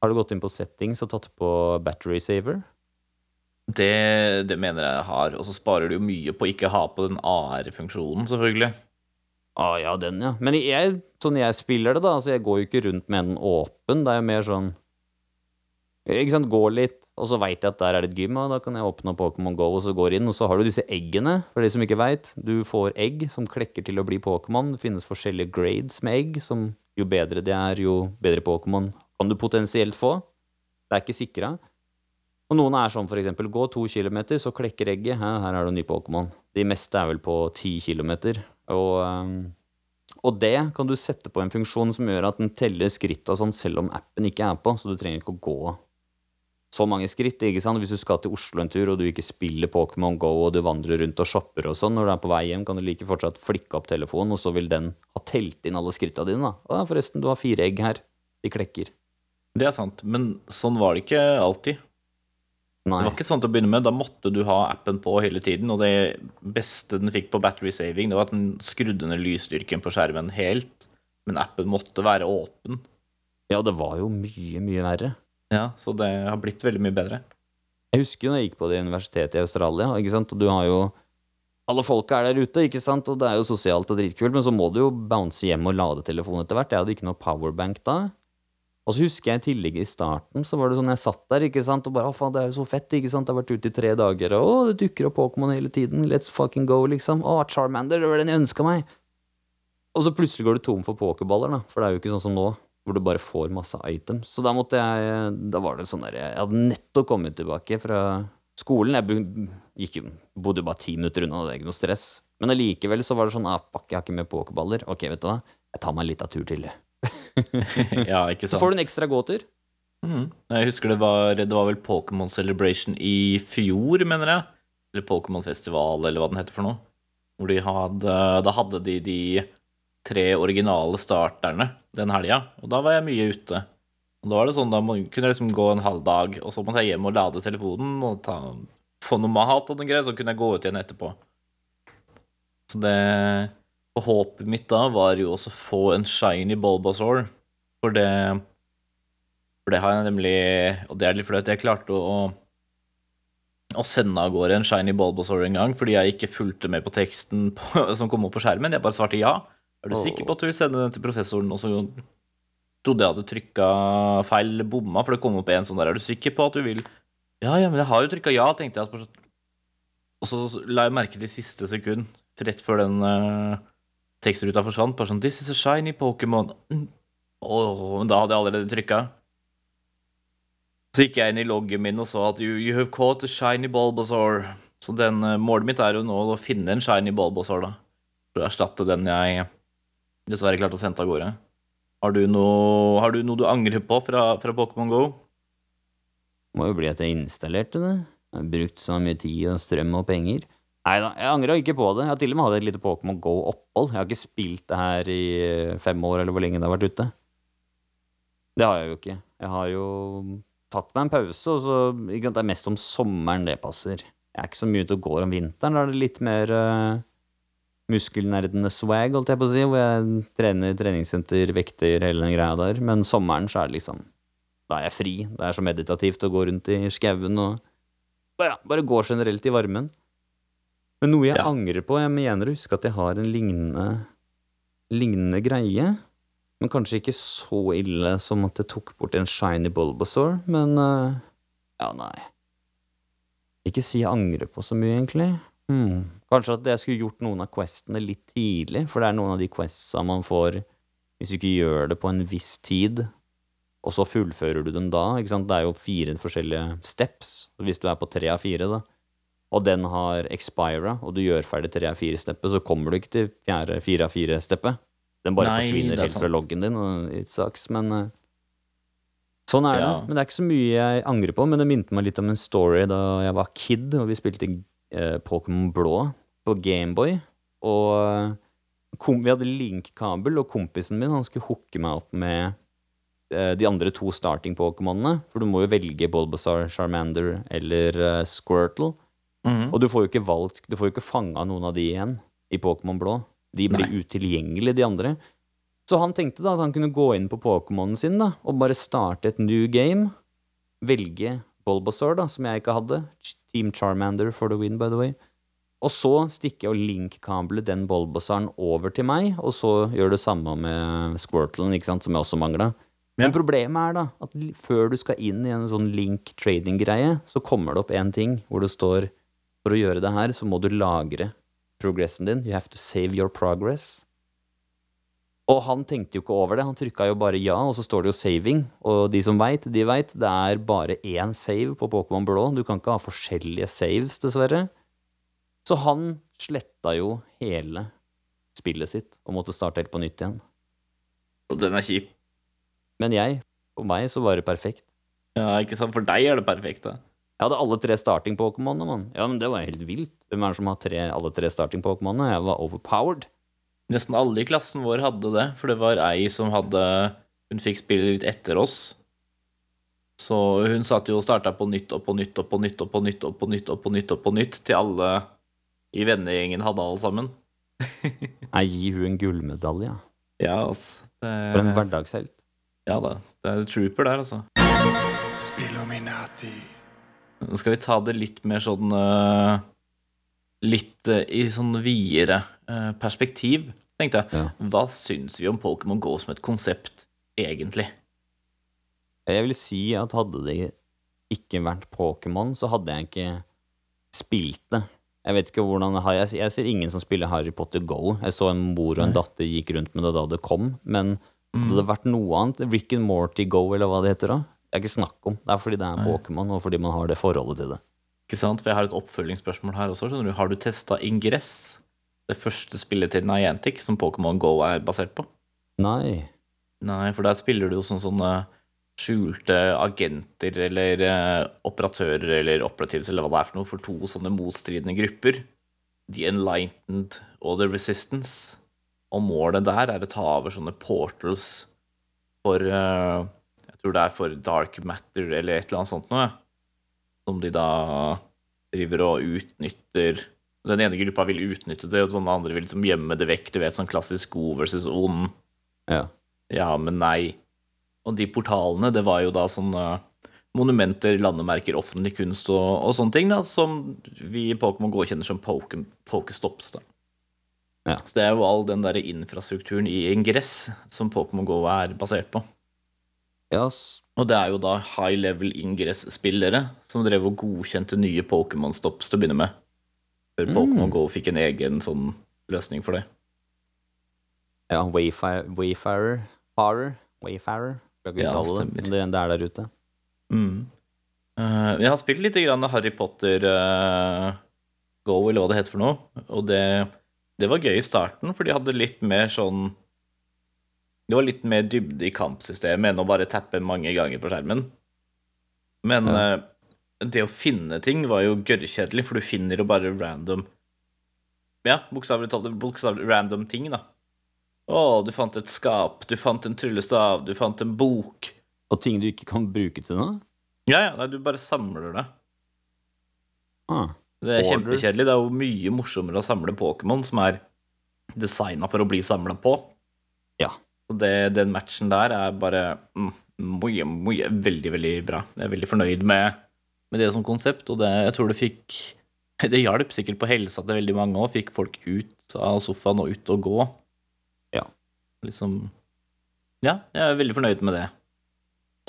A: Har du gått inn på settings og tatt på battery saver?
B: Det, det mener jeg har. Og så sparer du jo mye på ikke ha på den AR-funksjonen, selvfølgelig.
A: Ah, ja, den, ja. Men jeg, sånn jeg spiller det, da, altså jeg går jo ikke rundt med den åpen. Det er jo mer sånn Ikke sant, gå litt, og så veit jeg at der er det et gym, og da kan jeg åpne Pokémon Go og så går inn, og så har du disse eggene, for de som ikke veit. Du får egg som klekker til å bli Pokémon. Det finnes forskjellige grades med egg, som jo bedre de er, jo bedre Pokémon kan du potensielt få. Det er ikke sikra. Og noen er sånn for eksempel, gå to kilometer, så klekker egget. Her, her er det en ny Pokémon. De meste er vel på ti kilometer. Og, ehm, og det kan du sette på en funksjon som gjør at den teller skritt og sånn, selv om appen ikke er på, så du trenger ikke å gå så mange skritt. ikke sant? Hvis du skal til Oslo en tur, og du ikke spiller Pokémon Go, og du vandrer rundt og shopper og sånn, når du er på vei hjem, kan du like fortsatt flikke opp telefonen, og så vil den ha telt inn alle skritta dine, da. Å, forresten, du har fire egg her. De klekker.
B: Det er sant, men sånn var det ikke alltid.
A: Nei.
B: Det var ikke sånn til å begynne med. Da måtte du ha appen på hele tiden. Og det beste den fikk på battery saving, det var at den skrudde ned lysstyrken på skjermen helt. Men appen måtte være åpen.
A: Ja, det var jo mye, mye verre.
B: Ja, Så det har blitt veldig mye bedre.
A: Jeg husker jo når jeg gikk på det universitetet i Australia, ikke sant, og du har jo Alle folka er der ute, ikke sant, og det er jo sosialt og dritkult, men så må du jo bounce hjem og lade telefonen etter hvert. Jeg hadde ikke noe powerbank da. Og så husker jeg i tillegg i starten, så var det sånn jeg satt der, ikke sant, og bare å faen, det er jo så fett, ikke sant, jeg har vært ute i tre dager, og å, det dukker opp Pokémon hele tiden, let's fucking go, liksom. Å, Charmander, det var den jeg ønska meg. Og så plutselig går du tom for pokerballer, da, for det er jo ikke sånn som nå, hvor du bare får masse items. Så da måtte jeg Da var det sånn der Jeg hadde nettopp kommet tilbake fra skolen. Jeg gikk Bodde bare ti minutter unna, det er ikke noe stress. Men allikevel så var det sånn ah, fuck, jeg har ikke med pokerballer. Ok, vet du hva, jeg tar meg en liten tur til. (laughs)
B: ja, ikke sant.
A: Så får du en ekstra gåtur.
B: Mm. Jeg husker det var, det var vel Pokémon Celebration i fjor, mener jeg. Eller Pokémon Festival, eller hva den heter for noe. Hvor de hadde, da hadde de de tre originale starterne den helga, og da var jeg mye ute. Og da var det sånn, da man kunne jeg liksom gå en halv dag, og så måtte jeg hjem og lade telefonen og ta, få noe mat og noe greier, så kunne jeg gå ut igjen etterpå. Så det Og håpet mitt da var jo også å få en shiny Bulbasaur, for det for det har jeg nemlig Og det er litt flaut. Jeg klarte å, å sende av gårde en shiny Bulbasaur en gang fordi jeg ikke fulgte med på teksten på, som kom opp på skjermen. Jeg bare svarte ja. Er du sikker på at du vil sende den til professoren? Og så trodde jeg hadde trykka feil bomma, for det kom opp en sånn der. Er du sikker på at du vil Ja, ja, men jeg har jo trykka ja, tenkte jeg. Og så la jeg merke til i siste sekund, rett før den uh, tekstruta forsvant, bare sånn This is a shiny Pokémon. Åh, men da hadde jeg allerede trykka. Så gikk jeg inn i loggen min og så at you, you have caught a shiny Bulbasaur. Så den, eh, målet mitt er jo nå å finne en shiny Bulbasaur, da. For å erstatte den jeg dessverre klarte å sende av gårde. Har du noe, har du, noe du angrer på fra, fra Pokémon GO?
A: Må jo bli at jeg installerte det. Jeg har brukt så mye tid og strøm og penger. Nei da, jeg angra ikke på det. Jeg har til og med hatt et lite Pokémon Go-opphold. Jeg har ikke spilt det her i eh, fem år, eller hvor lenge det har vært ute. Det har jeg jo ikke. Jeg har jo tatt meg en pause, og så ikke sant, Det er mest om sommeren det passer. Jeg er ikke så mye ute og går om vinteren. Da er det litt mer uh, muskelnerdende swag, holdt jeg på å si, hvor jeg trener treningssenter, vekter, hele den greia der. Men sommeren så er det liksom Da er jeg fri. Det er så meditativt å gå rundt i skauen og ja, bare gå generelt i varmen. Men noe jeg
B: Ja.
A: angrer på Jeg mener å huske at jeg har en lignende lignende greie. Men kanskje ikke så ille som at jeg tok bort en shiny Bulbasaur, men uh, Ja, nei. Ikke si jeg angrer på så mye, egentlig. Hmm. Kanskje at jeg skulle gjort noen av questene litt tidlig, for det er noen av de questsa man får hvis du ikke gjør det på en viss tid, og så fullfører du dem da. ikke sant? Det er jo fire forskjellige steps, hvis du er på tre av fire, da, og den har expira, og du gjør ferdig tre av fire-steppet, så kommer du ikke til fjerde, fire av fire-steppet. Den bare
B: Nei,
A: forsvinner
B: er
A: helt fra loggen din, og it sucks, men uh, Sånn er det. Men det er ikke så mye jeg angrer på, men det minte meg litt om en story da jeg var kid, og vi spilte uh, Pokémon Blå på Gameboy, og eh, kom, vi hadde link-kabel, og kompisen min han skulle hooke meg opp med uh, de andre to starting-pokémonene, for du må jo velge Bulbasaur, Charmander eller uh, Squirtle.
B: Mm.
A: Og du får jo ikke valgt Du får jo ikke fanga noen av de igjen i Pokémon Blå. De blir
B: Nei.
A: utilgjengelige, de andre. Så han tenkte da at han kunne gå inn på Pokémonen sin da og bare starte et new game. Velge Bulbasaur, da, som jeg ikke hadde. Team Charmander for the win, by the way. Og så stikker jeg og link-kabler den Bulbasauren over til meg, og så gjør det samme med Squirtlen, ikke sant, som jeg også mangla. Men problemet er da at før du skal inn i en sånn link trading-greie, så kommer det opp en ting hvor det står for å gjøre det her, så må du lagre progressen din. You have to save your progress. Og han tenkte jo ikke over det. Han trykka jo bare ja, og så står det jo 'saving'. Og de som veit, de veit. Det er bare én save på Pokémon Blå. Du kan ikke ha forskjellige saves, dessverre. Så han sletta jo hele spillet sitt og måtte starte helt på nytt igjen.
B: Og den er kjip.
A: Men jeg, for meg, så var det perfekt.
B: Ja, ikke sant? For deg er det perfekt, da.
A: Jeg hadde alle tre starting-Pokémonene, mann. Ja, men det var helt vilt. Hvem er det som har tre, alle tre starting-Pokémonene? Jeg var overpowered.
B: Nesten alle i klassen vår hadde det, for det var ei som hadde Hun fikk spille litt etter oss. Så hun satt jo og starta på nytt og på nytt og på nytt og på nytt og på nytt og på nytt og på nytt til alle i vennegjengen hadde alle sammen. (laughs)
A: Nei, gi hun en gullmedalje. ja.
B: ass. Det...
A: For en hverdagshelt.
B: ja da. Det er trooper der, altså. Spillominati. Skal vi ta det litt mer sånn eh, Litt eh, i sånn videre eh, perspektiv, tenkte jeg.
A: Ja.
B: Hva syns vi om Pokémon Go som et konsept, egentlig?
A: Jeg vil si at hadde det ikke vært Pokémon, så hadde jeg ikke spilt det. Jeg vet ikke hvordan Jeg, jeg ser ingen som spiller Harry Potter Go. Jeg så en mor og en
B: Nei.
A: datter gikk rundt med det da det kom, men hadde det vært noe annet, Rick and Morty Go, eller hva det heter da, det er ikke snakk om. Det er fordi det er Pokémon, og fordi man har det forholdet til det.
B: Ikke sant? For jeg har et oppfølgingsspørsmål her også. skjønner du Har du testa Ingress? Det første spillet til Niantic som Pokémon Go er basert på?
A: Nei.
B: Nei, for der spiller du jo sånn sånne skjulte agenter eller eh, operatører eller operatives eller hva det er for noe, for to sånne motstridende grupper. The Enlightened og The Resistance. Og målet der er å ta over sånne portals for eh, Jeg tror det er for dark matter eller et eller annet sånt noe. Som de da driver og utnytter. Den ene gruppa vil utnytte det, og den andre vil liksom gjemme det vekk. Du vet, sånn klassisk god versus ond.
A: Ja.
B: Ja, men nei. Og de portalene, det var jo da sånne monumenter, landemerker, offentlig kunst og, og sånne ting, da, som vi i Pokémon Go kjenner som poke, Pokestops. da.
A: Ja.
B: Så det er jo all den der infrastrukturen i ingress som Pokémon Go er basert på.
A: Yes.
B: Og det er jo da high level ingress-spillere som drev og godkjente nye Pokémon-stops til å begynne med. Før
A: Mm.
B: Pokémon Go fikk en egen sånn løsning for det.
A: ja Wayfarer, Wayfarer Farer? Wayfarer? Skal ikke
B: Ja,
A: uttale det,
B: stemmer.
A: men det, det er der ute.
B: Mm. Uh, jeg har spilt litt grann Harry Potter uh, Go, eller hva det heter for noe. Og det, det var gøy i starten, for de hadde litt mer sånn Det var litt mer dybde i kampsystemet enn å bare tappe mange ganger på skjermen. Men
A: Ja.
B: uh, det å finne ting var jo gørrkjedelig, for du finner jo bare random Ja, bokstavelig talt random ting, da. Å, du fant et skap, du fant en tryllestav, du fant en bok.
A: Og ting du ikke kan bruke til noe?
B: Ja, ja, nei, du bare samler det.
A: Ah.
B: Det er kjempekjedelig. Det er jo mye morsommere å samle Pokémon som er designa for å bli samla på.
A: Ja.
B: Så det, den matchen der er bare mm, mye, mye, veldig, veldig bra. Jeg er veldig fornøyd med, med det som konsept, og det, jeg tror det fikk (laughs) Det hjalp sikkert på helsa til veldig mange òg. Fikk folk ut av sofaen og ut og gå.
A: Ja.
B: Liksom Ja, jeg er veldig fornøyd med det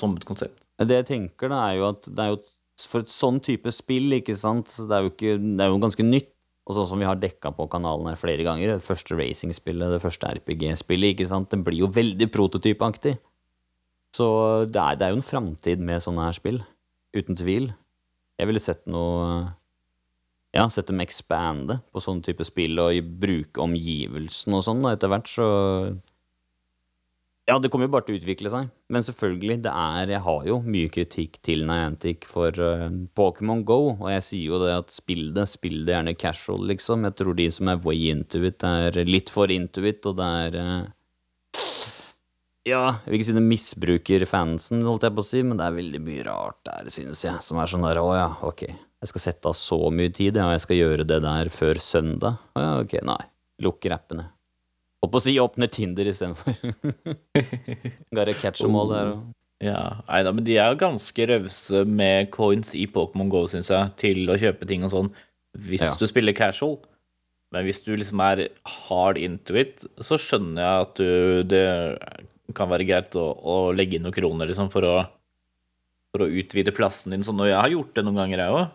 B: som et konsept.
A: Det jeg tenker, da, er jo at det er jo for et sånn type spill, ikke sant, det er jo, ikke, det er jo ganske nytt. Og sånn som vi har dekka på kanalen her flere ganger, det første racingspillet, det første RPG-spillet, ikke sant, det blir jo veldig prototypeaktig. Så det er, det er jo en framtid med sånne her spill, uten tvil. Jeg ville sett noe Ja, sett dem expande på sånn type spill og bruke omgivelsene og sånn, da, etter hvert, så ja, det kommer jo bare til å utvikle seg. Men selvfølgelig, det er Jeg har jo mye kritikk til Niantic for uh, Pokémon Go, og jeg sier jo det at spill det, spill det gjerne casual, liksom. Jeg tror de som er way into it, er litt for into it, og det er uh, Ja, jeg vil ikke si det misbruker fansen, holdt jeg på å si, men det er veldig mye rart der, synes jeg, som er sånn der, å ja, ok, jeg skal sette av så mye tid, ja, og jeg skal gjøre det der før søndag. Å ja, ok, nei. Lukker rappene. Holdt på å si åpne Tinder istedenfor. Gotta (laughs) catch them all der. og-
B: Ja, nei da, men de er jo ganske rause med coins i Pokémon GO, syns jeg, til å kjøpe ting og sånn, hvis
A: Ja.
B: du spiller casual. Men hvis du liksom er hard into it, så skjønner jeg at du, det kan være greit å, å legge inn noen kroner, liksom, for å, for å utvide plassen din. Sånn, og jeg har gjort det noen ganger, jeg òg.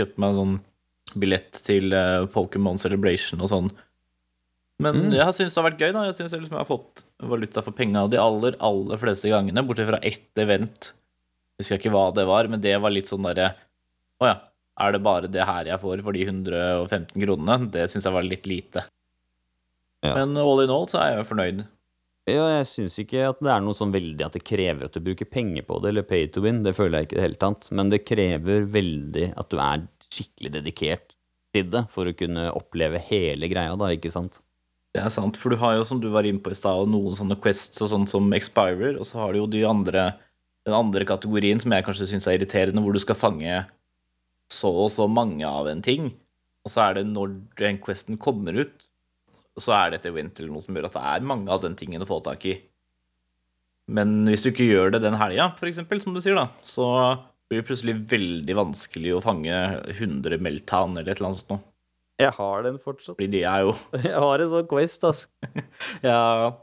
B: Kjøpt meg en sånn billett til eh, Pokémon Celebration og sånn. Men
A: Mm.
B: jeg syns det har vært gøy. da Jeg syns liksom jeg har fått valuta for penga de aller aller fleste gangene, bortsett fra ett event. Jeg husker ikke hva det var, men det var litt sånn derre Å ja, er det bare det her jeg får for de 115 kronene? Det syns jeg var litt lite.
A: Ja.
B: Men all in all så er jeg fornøyd.
A: Ja, jeg syns ikke at det er noe sånn veldig at det krever at du bruker penger på det, eller pay to win. Det føler jeg ikke i det hele tatt. Men det krever veldig at du er skikkelig dedikert til det for å kunne oppleve hele greia, da, ikke sant?
B: Det er sant, for du har jo, som du var inne på i stad, noen sånne quests og sånn som Expirer, og så har du jo de andre, den andre kategorien som jeg kanskje syns er irriterende, hvor du skal fange så og så mange av en ting, og så er det når den questen kommer ut, så er det et event eller noe som gjør at det er mange av den tingen å få tak i. Men hvis du ikke gjør det den helga, eksempel, som du sier, da, så blir det plutselig veldig vanskelig å fange 100 Meltan eller et eller annet sånt noe.
A: Jeg har den fortsatt.
B: Fordi de er jo (laughs)
A: Jeg har en sånn quest, ass. (laughs)
B: Ja,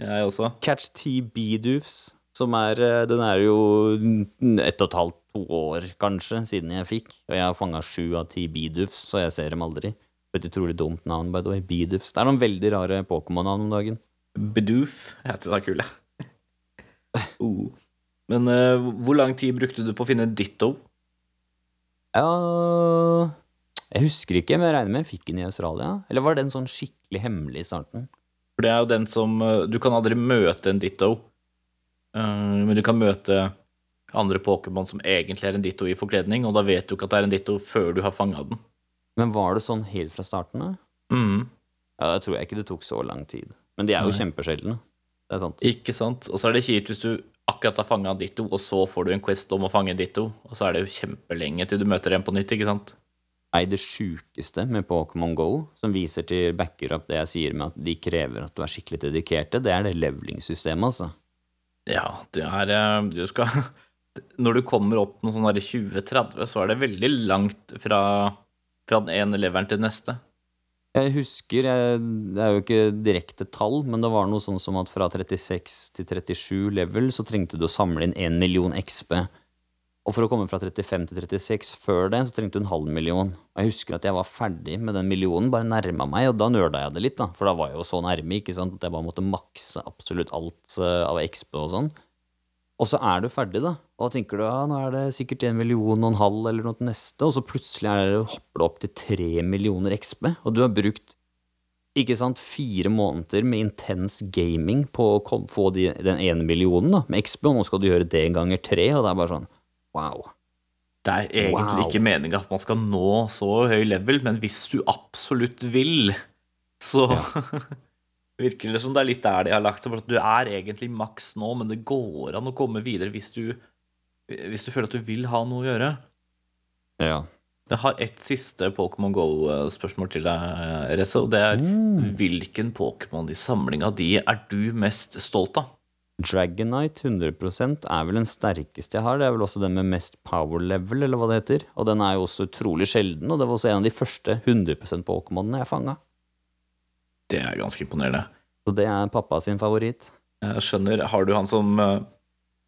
B: jeg også.
A: Catch TB-doofs, som er eh, Den er jo ett og et halvt, to år kanskje, siden jeg fikk. Og jeg har fanga sju av ti Bedoofs, så jeg ser dem aldri. Et utrolig dumt navn, by the way. Bidufs. Det er noen veldig rare Pokémon-navn om dagen.
B: Bedoof. heter det kule. (laughs) oh. Men uh, hvor lang tid brukte du på å finne Ditto?
A: Ja Jeg husker ikke, men jeg regner med jeg fikk den i Australia. Eller var den sånn skikkelig hemmelig i starten?
B: For det er jo den som eh, Du kan aldri møte en Ditto, eh, men du kan møte andre Pokémon som egentlig er en Ditto i forkledning, og da vet du ikke at det er en Ditto før du har fanga den.
A: Men var det sånn helt fra starten av?
B: Mm.
A: Ja, det tror jeg ikke det tok så lang tid. Men de er jo kjempesjeldne. Det er sant.
B: Ikke sant? Og så er det kjipt hvis du akkurat har fanga Ditto, og så får du en Quest om å fange en Ditto, og så er det jo kjempelenge til du møter en på nytt, ikke sant?
A: Nei, det sjukeste med Pokémon Go, som viser til backer opp det jeg sier med at de krever at du er skikkelig dedikerte, det er det leveling-systemet, altså.
B: Ja, det er eh, Du skal (laughs) Når du kommer opp noe sånn der 2030, så er det veldig langt fra, fra den ene leveren til den neste.
A: Jeg husker, jeg, det er jo ikke direkte tall, men det var noe sånn som at fra 36 til 37 level så trengte du å samle inn 1 million XP. Og for å komme fra 35 til 36 før det, så trengte du en halv million. Og jeg husker at jeg var ferdig med den millionen, bare nærma meg, og da nøla jeg det litt, da. For da var jeg jo så nærme, ikke sant, at jeg bare måtte makse absolutt alt eh, av XP og sånn. Og så er du ferdig, da. Og da tenker du ja, nå er det sikkert en million og en halv eller noe til neste, og så plutselig det, hopper det opp til tre millioner XP, og du har brukt ikke sant, fire måneder med intens gaming på å få de, den ene millionen da, med XP, og nå skal du gjøre det ganger tre, og det er bare sånn wow.
B: Det er egentlig
A: Wow.
B: ikke meninga at man skal nå så høy level, men hvis du absolutt vil, så (laughs) virker det som det er litt der de har lagt seg. For at du er egentlig maks nå, men det går an å komme videre hvis du, hvis du føler at du vil ha noe å gjøre.
A: Ja.
B: Jeg har et siste Pokémon Go-spørsmål til deg, Reze. og det er
A: Mm.
B: hvilken Pokémon i samlinga di er du mest stolt av?
A: Dragonite 100 er vel den sterkeste jeg har. Det er vel også den med mest power level, eller hva det heter. Og den er jo også utrolig sjelden, og det var også en av de første 100% Pokémonene jeg fanga.
B: Det er ganske imponerende.
A: Så det er pappa sin favoritt.
B: Jeg skjønner. Har du han som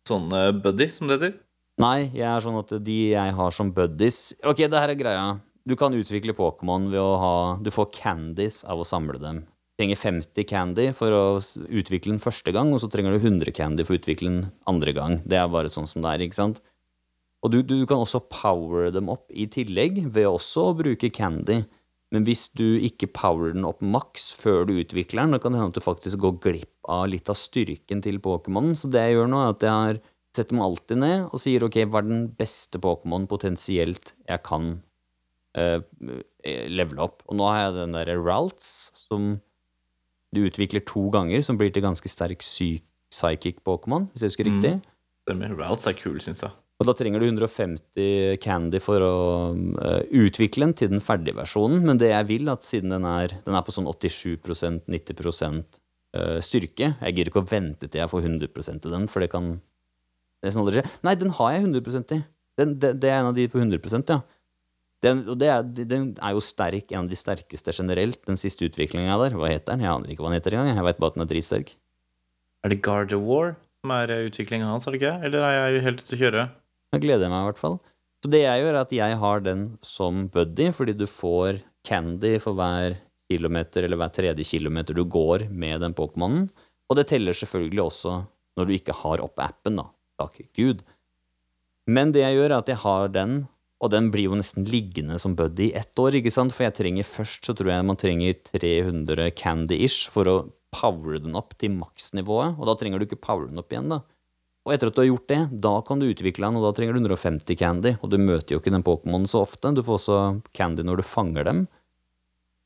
B: sånn buddy, som det heter?
A: Nei, jeg er sånn at de jeg har som buddies Ok, det her er greia. Du kan utvikle Pokémon ved å ha Du får candies av å samle dem. Trenger 50 candy for å utvikle den første gang, og så trenger du 100 candy for å utvikle den andre gang. Det er bare sånn som det er, ikke sant? Og du, du kan også power dem opp i tillegg, ved også å bruke candy. Men hvis du ikke powerer den opp maks før du utvikler den, da kan det hende at du faktisk går glipp av litt av styrken til Pokémonen. Så det jeg gjør nå, er at jeg har setter meg alltid ned og sier ok, hva er den beste Pokémonen potensielt jeg kan uh, levele opp? Og nå har jeg den derre Ralts, som du utvikler to ganger, som blir til ganske sterk psy- psychic Pokémon, hvis jeg husker
B: Mm.
A: riktig.
B: Stemmer. Routes er kul, syns jeg.
A: Og da trenger du 150 candy for å uh, utvikle den til den ferdige versjonen. Men det jeg vil, at siden den er, den er på sånn 87% 90 uh, styrke Jeg gidder ikke å vente til jeg får 100 til den, for det kan det er sånn aldri skje. Nei, den har jeg 100 i. Den, det, det er en av de på 100% ja. Den, og det er, den er jo sterk, en av de sterkeste generelt. Den siste utviklinga der. Hva heter den? Jeg aner ikke hva den heter engang. Jeg veit bare at den er dritsterk.
B: Er det Guard of War som er eh, utviklinga hans, er det ikke? Eller er jeg helt ute å kjøre?
A: Da gleder jeg meg i hvert fall. Så det jeg gjør, er at jeg har den som buddy, fordi du får candy for hver kilometer eller hver tredje kilometer du går med den Pokémonen. Og det teller selvfølgelig også når du ikke har opp appen, da. Takk Gud. Men det jeg gjør, er at jeg har den, og den blir jo nesten liggende som buddy i ett år, ikke sant? For jeg trenger først, så tror jeg man trenger 300 candy-ish for å powere den opp til maksnivået, og da trenger du ikke powere den opp igjen, da. Og etter at du har gjort det, da kan du utvikle den, og da trenger du 150 candy, og du møter jo ikke den Pokémonen så ofte, du får også candy når du fanger dem.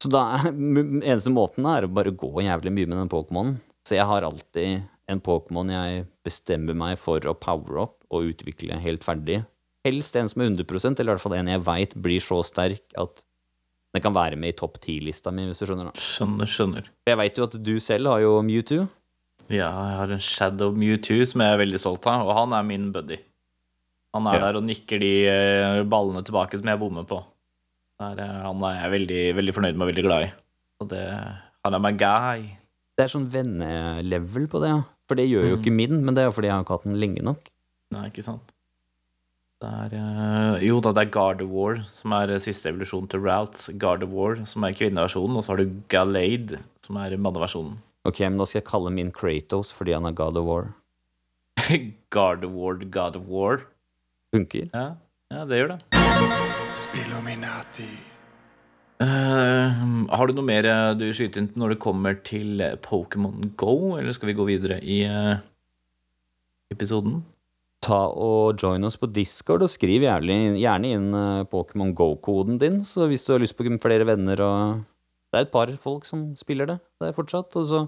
A: Så da er eneste måten er å bare gå jævlig mye med den Pokémonen. Så jeg har alltid en Pokémon jeg bestemmer meg for å power opp og utvikle helt ferdig. Helst en som er 100% eller i hvert fall en jeg veit blir så sterk at den kan være med i topp ti-lista mi, hvis du skjønner. da.
B: Skjønner, skjønner.
A: Jeg veit jo at du selv har jo Mewtwo.
B: Ja, jeg har en Shadow Mewtwo som jeg er veldig stolt av, og han er min buddy. Han er
A: Ja.
B: der og nikker de eh, ballene tilbake som jeg bommer på. Der, eh, han er jeg veldig, veldig fornøyd med og veldig glad i. Og det, han er my guy.
A: Det er sånn vennelevel på det, ja. For det gjør jo
B: Mm.
A: ikke min, men det er jo fordi jeg har ikke hatt den lenge nok.
B: Nei, ikke sant? Det er eh, Jo da, det er Gardevoir som er eh, siste evolusjon til Ralt. Gardevoir som er kvinneversjonen, og så har du Galade som er manneversjonen.
A: Ok, men da skal jeg kalle min Kratos fordi han er God of War. (laughs)
B: Gardevoir, God of War.
A: Funker.
B: Ja, ja det gjør det.
C: Spilluminati.
B: Uh, har du noe mer du skyter inn når det kommer til Pokémon Go, eller skal vi gå videre i uh, episoden?
A: Ta og join oss på Discord og skriv gjerne, gjerne inn eh, Pokémon Go-koden din, så hvis du har lyst på flere venner og Det er et par folk som spiller det det er fortsatt, og så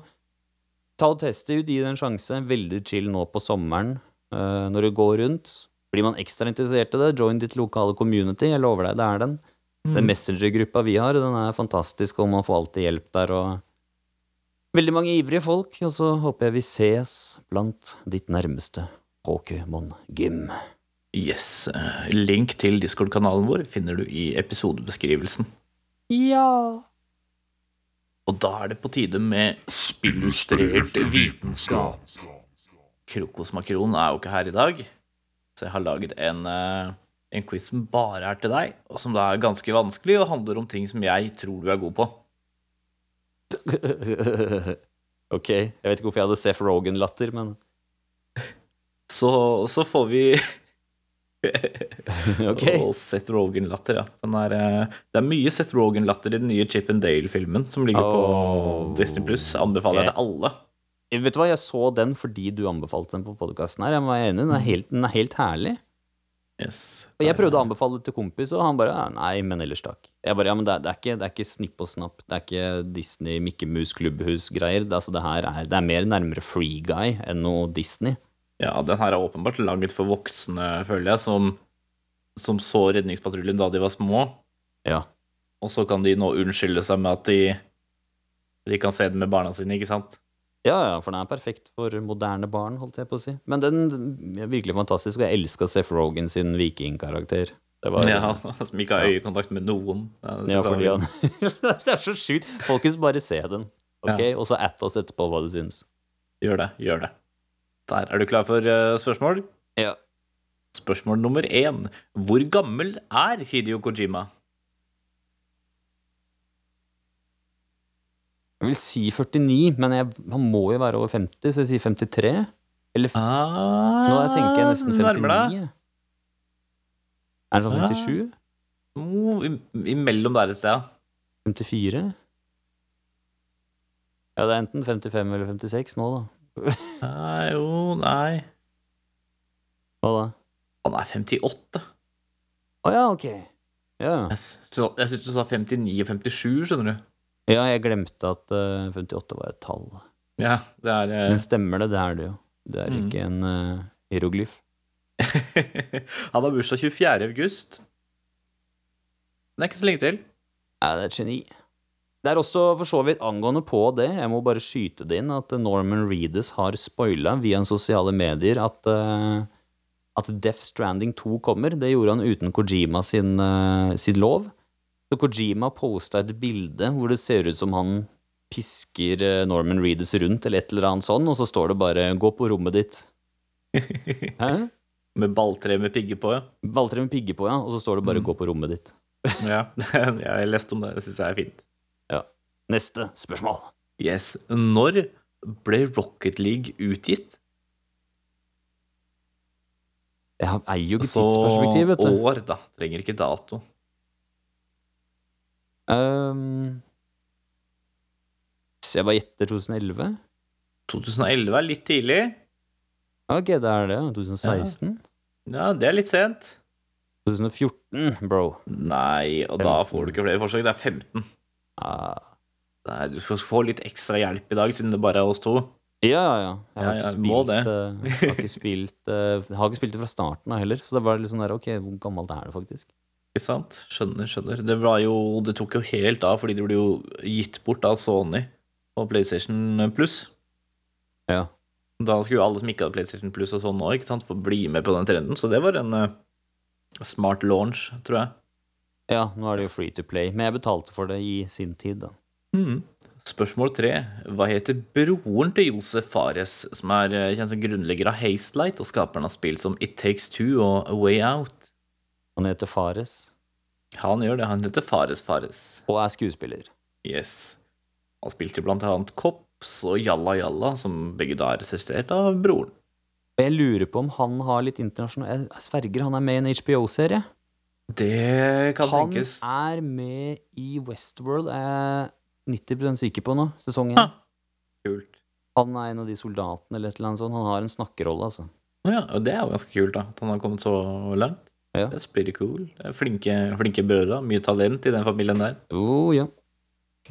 A: ta og test ut, gi det en sjanse. Veldig chill nå på sommeren eh, når du går rundt. Blir man ekstra interessert i det, join ditt lokale community, jeg lover deg, det er den. Den messengergruppa vi har, den er fantastisk, og man får alltid hjelp der, og veldig mange ivrige folk, og så håper jeg vi ses blant ditt nærmeste Pokémon Gym.
B: Yes. eh, link til Discord-kanalen vår finner du i episodebeskrivelsen.
A: Ja.
B: Og da er det på tide med spillustrert vitenskap. Krokosmakron er jo ikke her i dag, så jeg har laget en, eh, en quiz som bare er til deg, og som da er ganske vanskelig og handler om ting som jeg tror du er god på. (laughs)
A: ok, jeg vet ikke hvorfor jeg hadde Seth Rogan-latter, men
B: Så, så får vi (laughs)
A: ok. (laughs)
B: Og Seth Rogan-latter, ja. Den er, eh, det er mye Seth Rogan-latter i den nye Chip and Dale-filmen som ligger
A: oh.
B: på Disney Pluss. Anbefaler jeg til alle.
A: Vet du hva, jeg så den fordi du anbefalte den på podkasten her. Jeg var enig, den er helt, den er helt herlig.
B: Yes.
A: Og jeg prøvde å anbefale det til kompis, og han bare nei, men ellers takk. Jeg bare, ja, men det det er, ikke, det er ikke snipp og snapp, det er ikke Disney Mikke Mus klubbhus-greier. Det, altså, det her er, det er mer nærmere Free Guy enn noe Disney.
B: Ja, den her er åpenbart laget for voksne, føler jeg, som, som så Redningspatruljen da de var små.
A: Ja.
B: Og så kan de nå unnskylde seg med at de, de kan se den med barna sine, ikke sant?
A: Ja, ja, for den er perfekt for moderne barn, holdt jeg på å si. Men den er virkelig fantastisk, og jeg elska Seth Rogan sin vikingkarakter. Det var
B: Ja, (laughs) Som ikke har øyekontakt med noen. Ja,
A: fordi han (laughs) Det er så sjukt. Folkens, bare se den. Ok,
B: Ja.
A: Og så at oss etterpå hva du syns.
B: Gjør det. Gjør det. Der. Er du klar for eh, spørsmål?
A: Ja.
B: Spørsmål nummer én. Hvor gammel er Hidio Kojima?
A: Jeg vil si 49, men jeg, han må jo være over 50, så jeg sier 53. Eller
B: Ah,
A: nå tenker jeg nesten 59.
B: Nærmer deg.
A: Er det sånn 57?
B: Oh, Imellom der et sted.
A: 54? Ja, det er enten 55 eller 56 nå, da.
B: Nei, jo, nei.
A: Hva da?
B: Han er 58.
A: Å ja, ok. Ja,
B: Jeg syns du sa 59 og 57, skjønner du.
A: ja jeg glemte at eh, 58 var et tall.
B: Ja, det er uh...
A: Men stemmer det? Det er det jo. Det er
B: Mm.
A: ikke en uh, hieroglyf. (laughs)
B: Han har bursdag 24. august. Det er ikke så lenge til.
A: Ja, det er et geni. Det er også for så vidt angående på det, jeg må bare skyte det inn, at Norman Reedus har spoila via sosiale medier at, eh, at Death Stranding 2 kommer. Det gjorde han uten Kojima sin, eh, sin lov. Så Kojima posta et bilde hvor det ser ut som han pisker eh, Norman Reedus rundt, eller et eller annet sånn, og så står det bare 'gå på rommet ditt'. (laughs) Hæ?
B: Med balltre med pigger på, ja.
A: Balltre med pigger på, ja, og så står det bare 'gå på rommet ditt'.
B: ja. (laughs) Jeg lest om det. Det syns jeg er fint.
A: Neste spørsmål.
B: Yes. Når ble Rocket League utgitt?
A: Jeg eier jo ikke tidsperspektiv, vet du.
B: år, da. Trenger ikke dato.
A: Um, så jeg bare gjetter 2011?
B: 2011 er litt tidlig.
A: Ok, det er det. 2016?
B: Ja, det er litt sent.
A: 2014, bro.
B: Nei, og da får du ikke flere forsøk. Det er 15.
A: Ah.
B: Nei, du får få litt ekstra hjelp i dag, siden det bare er oss to.
A: Ja, ja, ja. Jeg har
B: Ja,
A: ikke spilt
B: det.
A: Jeg har ikke spilt uh, har ikke spilt det fra starten av heller, så det var litt sånn der Ok, hvor gammelt er det faktisk?
B: Ikke sant? Skjønner, skjønner. Det var jo Det tok jo helt av, fordi det ble jo gitt bort av Sony på PlayStation Plus.
A: Ja.
B: Da skulle jo alle som ikke hadde PlayStation Plus og sånn òg, få bli med på den trenden. Så det var en uh, smart launch, tror jeg.
A: Ja, nå er det jo free to play, men jeg betalte for det i sin tid, da.
B: Mhm. Spørsmål tre. Hva heter broren til Josef Fares, som er eh, kjent som grunnlegger av Hazelight og skaperen av spill som It Takes Two og A Way Out?
A: Han heter Fares,
B: Han gjør det. Han heter Fares Fares.
A: og er skuespiller.
B: Yes. Han spilte blant annet Kops og Jalla Jalla, som begge da er regissert av broren.
A: Jeg lurer på om han har litt internasjonal Jeg sverger han er med i en HBO-serie.
B: Det kan
A: Han
B: tenkes.
A: er med i Westworld, Eh 90 sikker på nå, sesong 1.
B: Kult.
A: Han er en av de soldatene eller et eller annet sånt. Han har en snakkerolle, altså.
B: Ja, og det er jo ganske kult, da. At han har kommet så langt.
A: Ja.
B: Det er pretty cool. Flinke, flinke brødre. Mye talent i den familien der.
A: Oh, ja.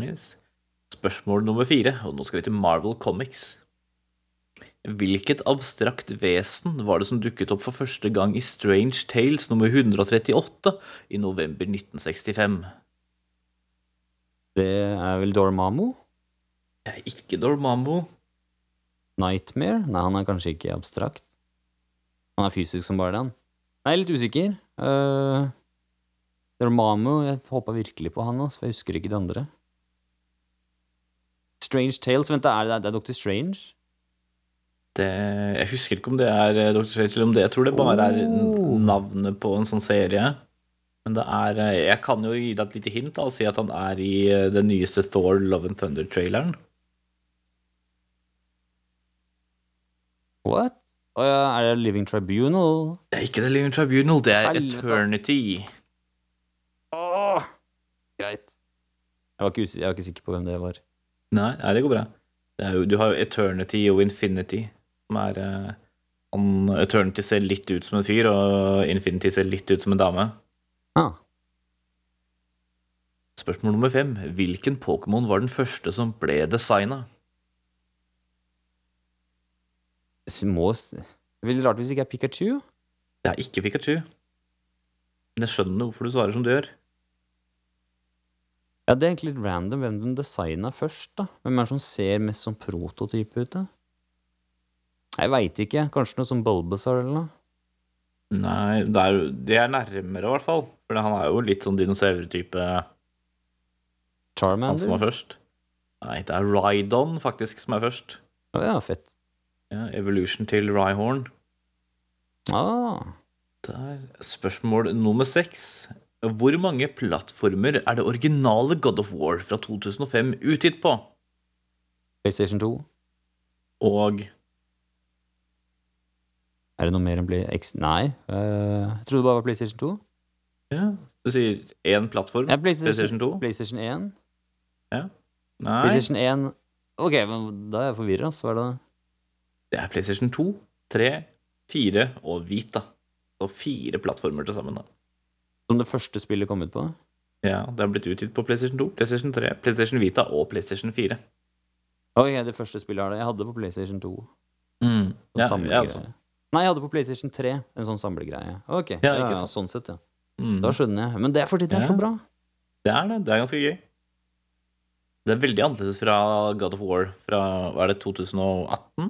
B: Yes. Spørsmål nummer fire, og nå skal vi til Marvel Comics. Hvilket abstrakt vesen var det som dukket opp for første gang i Strange Tales nummer 138 i november 1965?
A: Det er vel Dormammu?
B: Det er ikke Dormammu.
A: Nightmare? Nei, han er kanskje ikke abstrakt. Han er fysisk som bare den. Er litt usikker. Uh, Dormammu, jeg håpa virkelig på han, altså, for jeg husker ikke de andre. Strange Tales, vent, er det, det er Dr. Strange?
B: Det, jeg husker ikke om det er eh, Dr. Strange eller om det Jeg tror det bare er
A: Oh.
B: navnet på en sånn serie. Men det er eh, Jeg kan jo gi deg et lite hint da, og si at han er i eh, den nyeste Thor Love and Thunder-traileren.
A: What? Å ja, er det Living Tribunal?
B: Det er ikke The Living Tribunal, det er
A: Helvete.
B: Eternity.
A: Åh, greit. Jeg var, ikke jeg var ikke sikker på hvem det var.
B: Nei, nei, det går bra. Det jo, du har jo Eternity og Infinity, som er uh, Eternity ser litt ut som en fyr, og Infinity ser litt ut som en dame.
A: Ah,
B: Spørsmål nummer fem. Hvilken Pokémon var den første som ble designa?
A: små Veldig rart hvis det ikke er Pikachu.
B: Det er ikke Pikachu. Men jeg skjønner hvorfor du svarer som du gjør.
A: Ja, Det er egentlig litt random hvem de designa først, da. Hvem er det som ser mest som prototype ut, da? Jeg veit ikke. Kanskje noe som Bulbasaur eller noe?
B: Nei, det er, det er nærmere, i hvert fall. For han er jo litt sånn dinosaurtype, han som var først. Nei, det er Rhydon faktisk som er først.
A: Å ja, fett.
B: Ja, Evolution til Rhyhorn.
A: Ah,
B: Der. Spørsmål nummer seks. Hvor mange plattformer er det originale God of War fra 2005 utgitt på?
A: PlayStation 2.
B: Og
A: Er det noe mer enn. X? Nei. Uh, jeg trodde det bare var PlayStation 2.
B: ja, Du sier én plattform?
A: Ja, PlayStation,
B: PlayStation 2?
A: PlayStation 1. Ja.
B: Nei,
A: PlayStation 1 Ok, men da er jeg forvirra. Hva er det?
B: det er PlayStation 2, 3, 4 og Vita. Så fire plattformer til sammen. da.
A: Som det første spillet kom ut på?
B: Ja, Det har blitt utgitt på PlayStation 2, PlayStation 3, PlayStation Vita og PlayStation 4.
A: Ok, det første spillet er det. Jeg hadde på PlayStation 2.
B: Mm.
A: Sånn
B: Ja, ja, altså.
A: Nei, jeg hadde på PlayStation 3 en sånn samlegreie. Ok, ja,
B: ikke
A: ja,
B: sant.
A: sånn sett, ja.
B: Mm.
A: Da skjønner jeg. Men det er fordi det er
B: Ja.
A: så bra.
B: Det er det. Det er ganske gøy. Det er veldig annerledes fra God of War fra hva er det, 2018.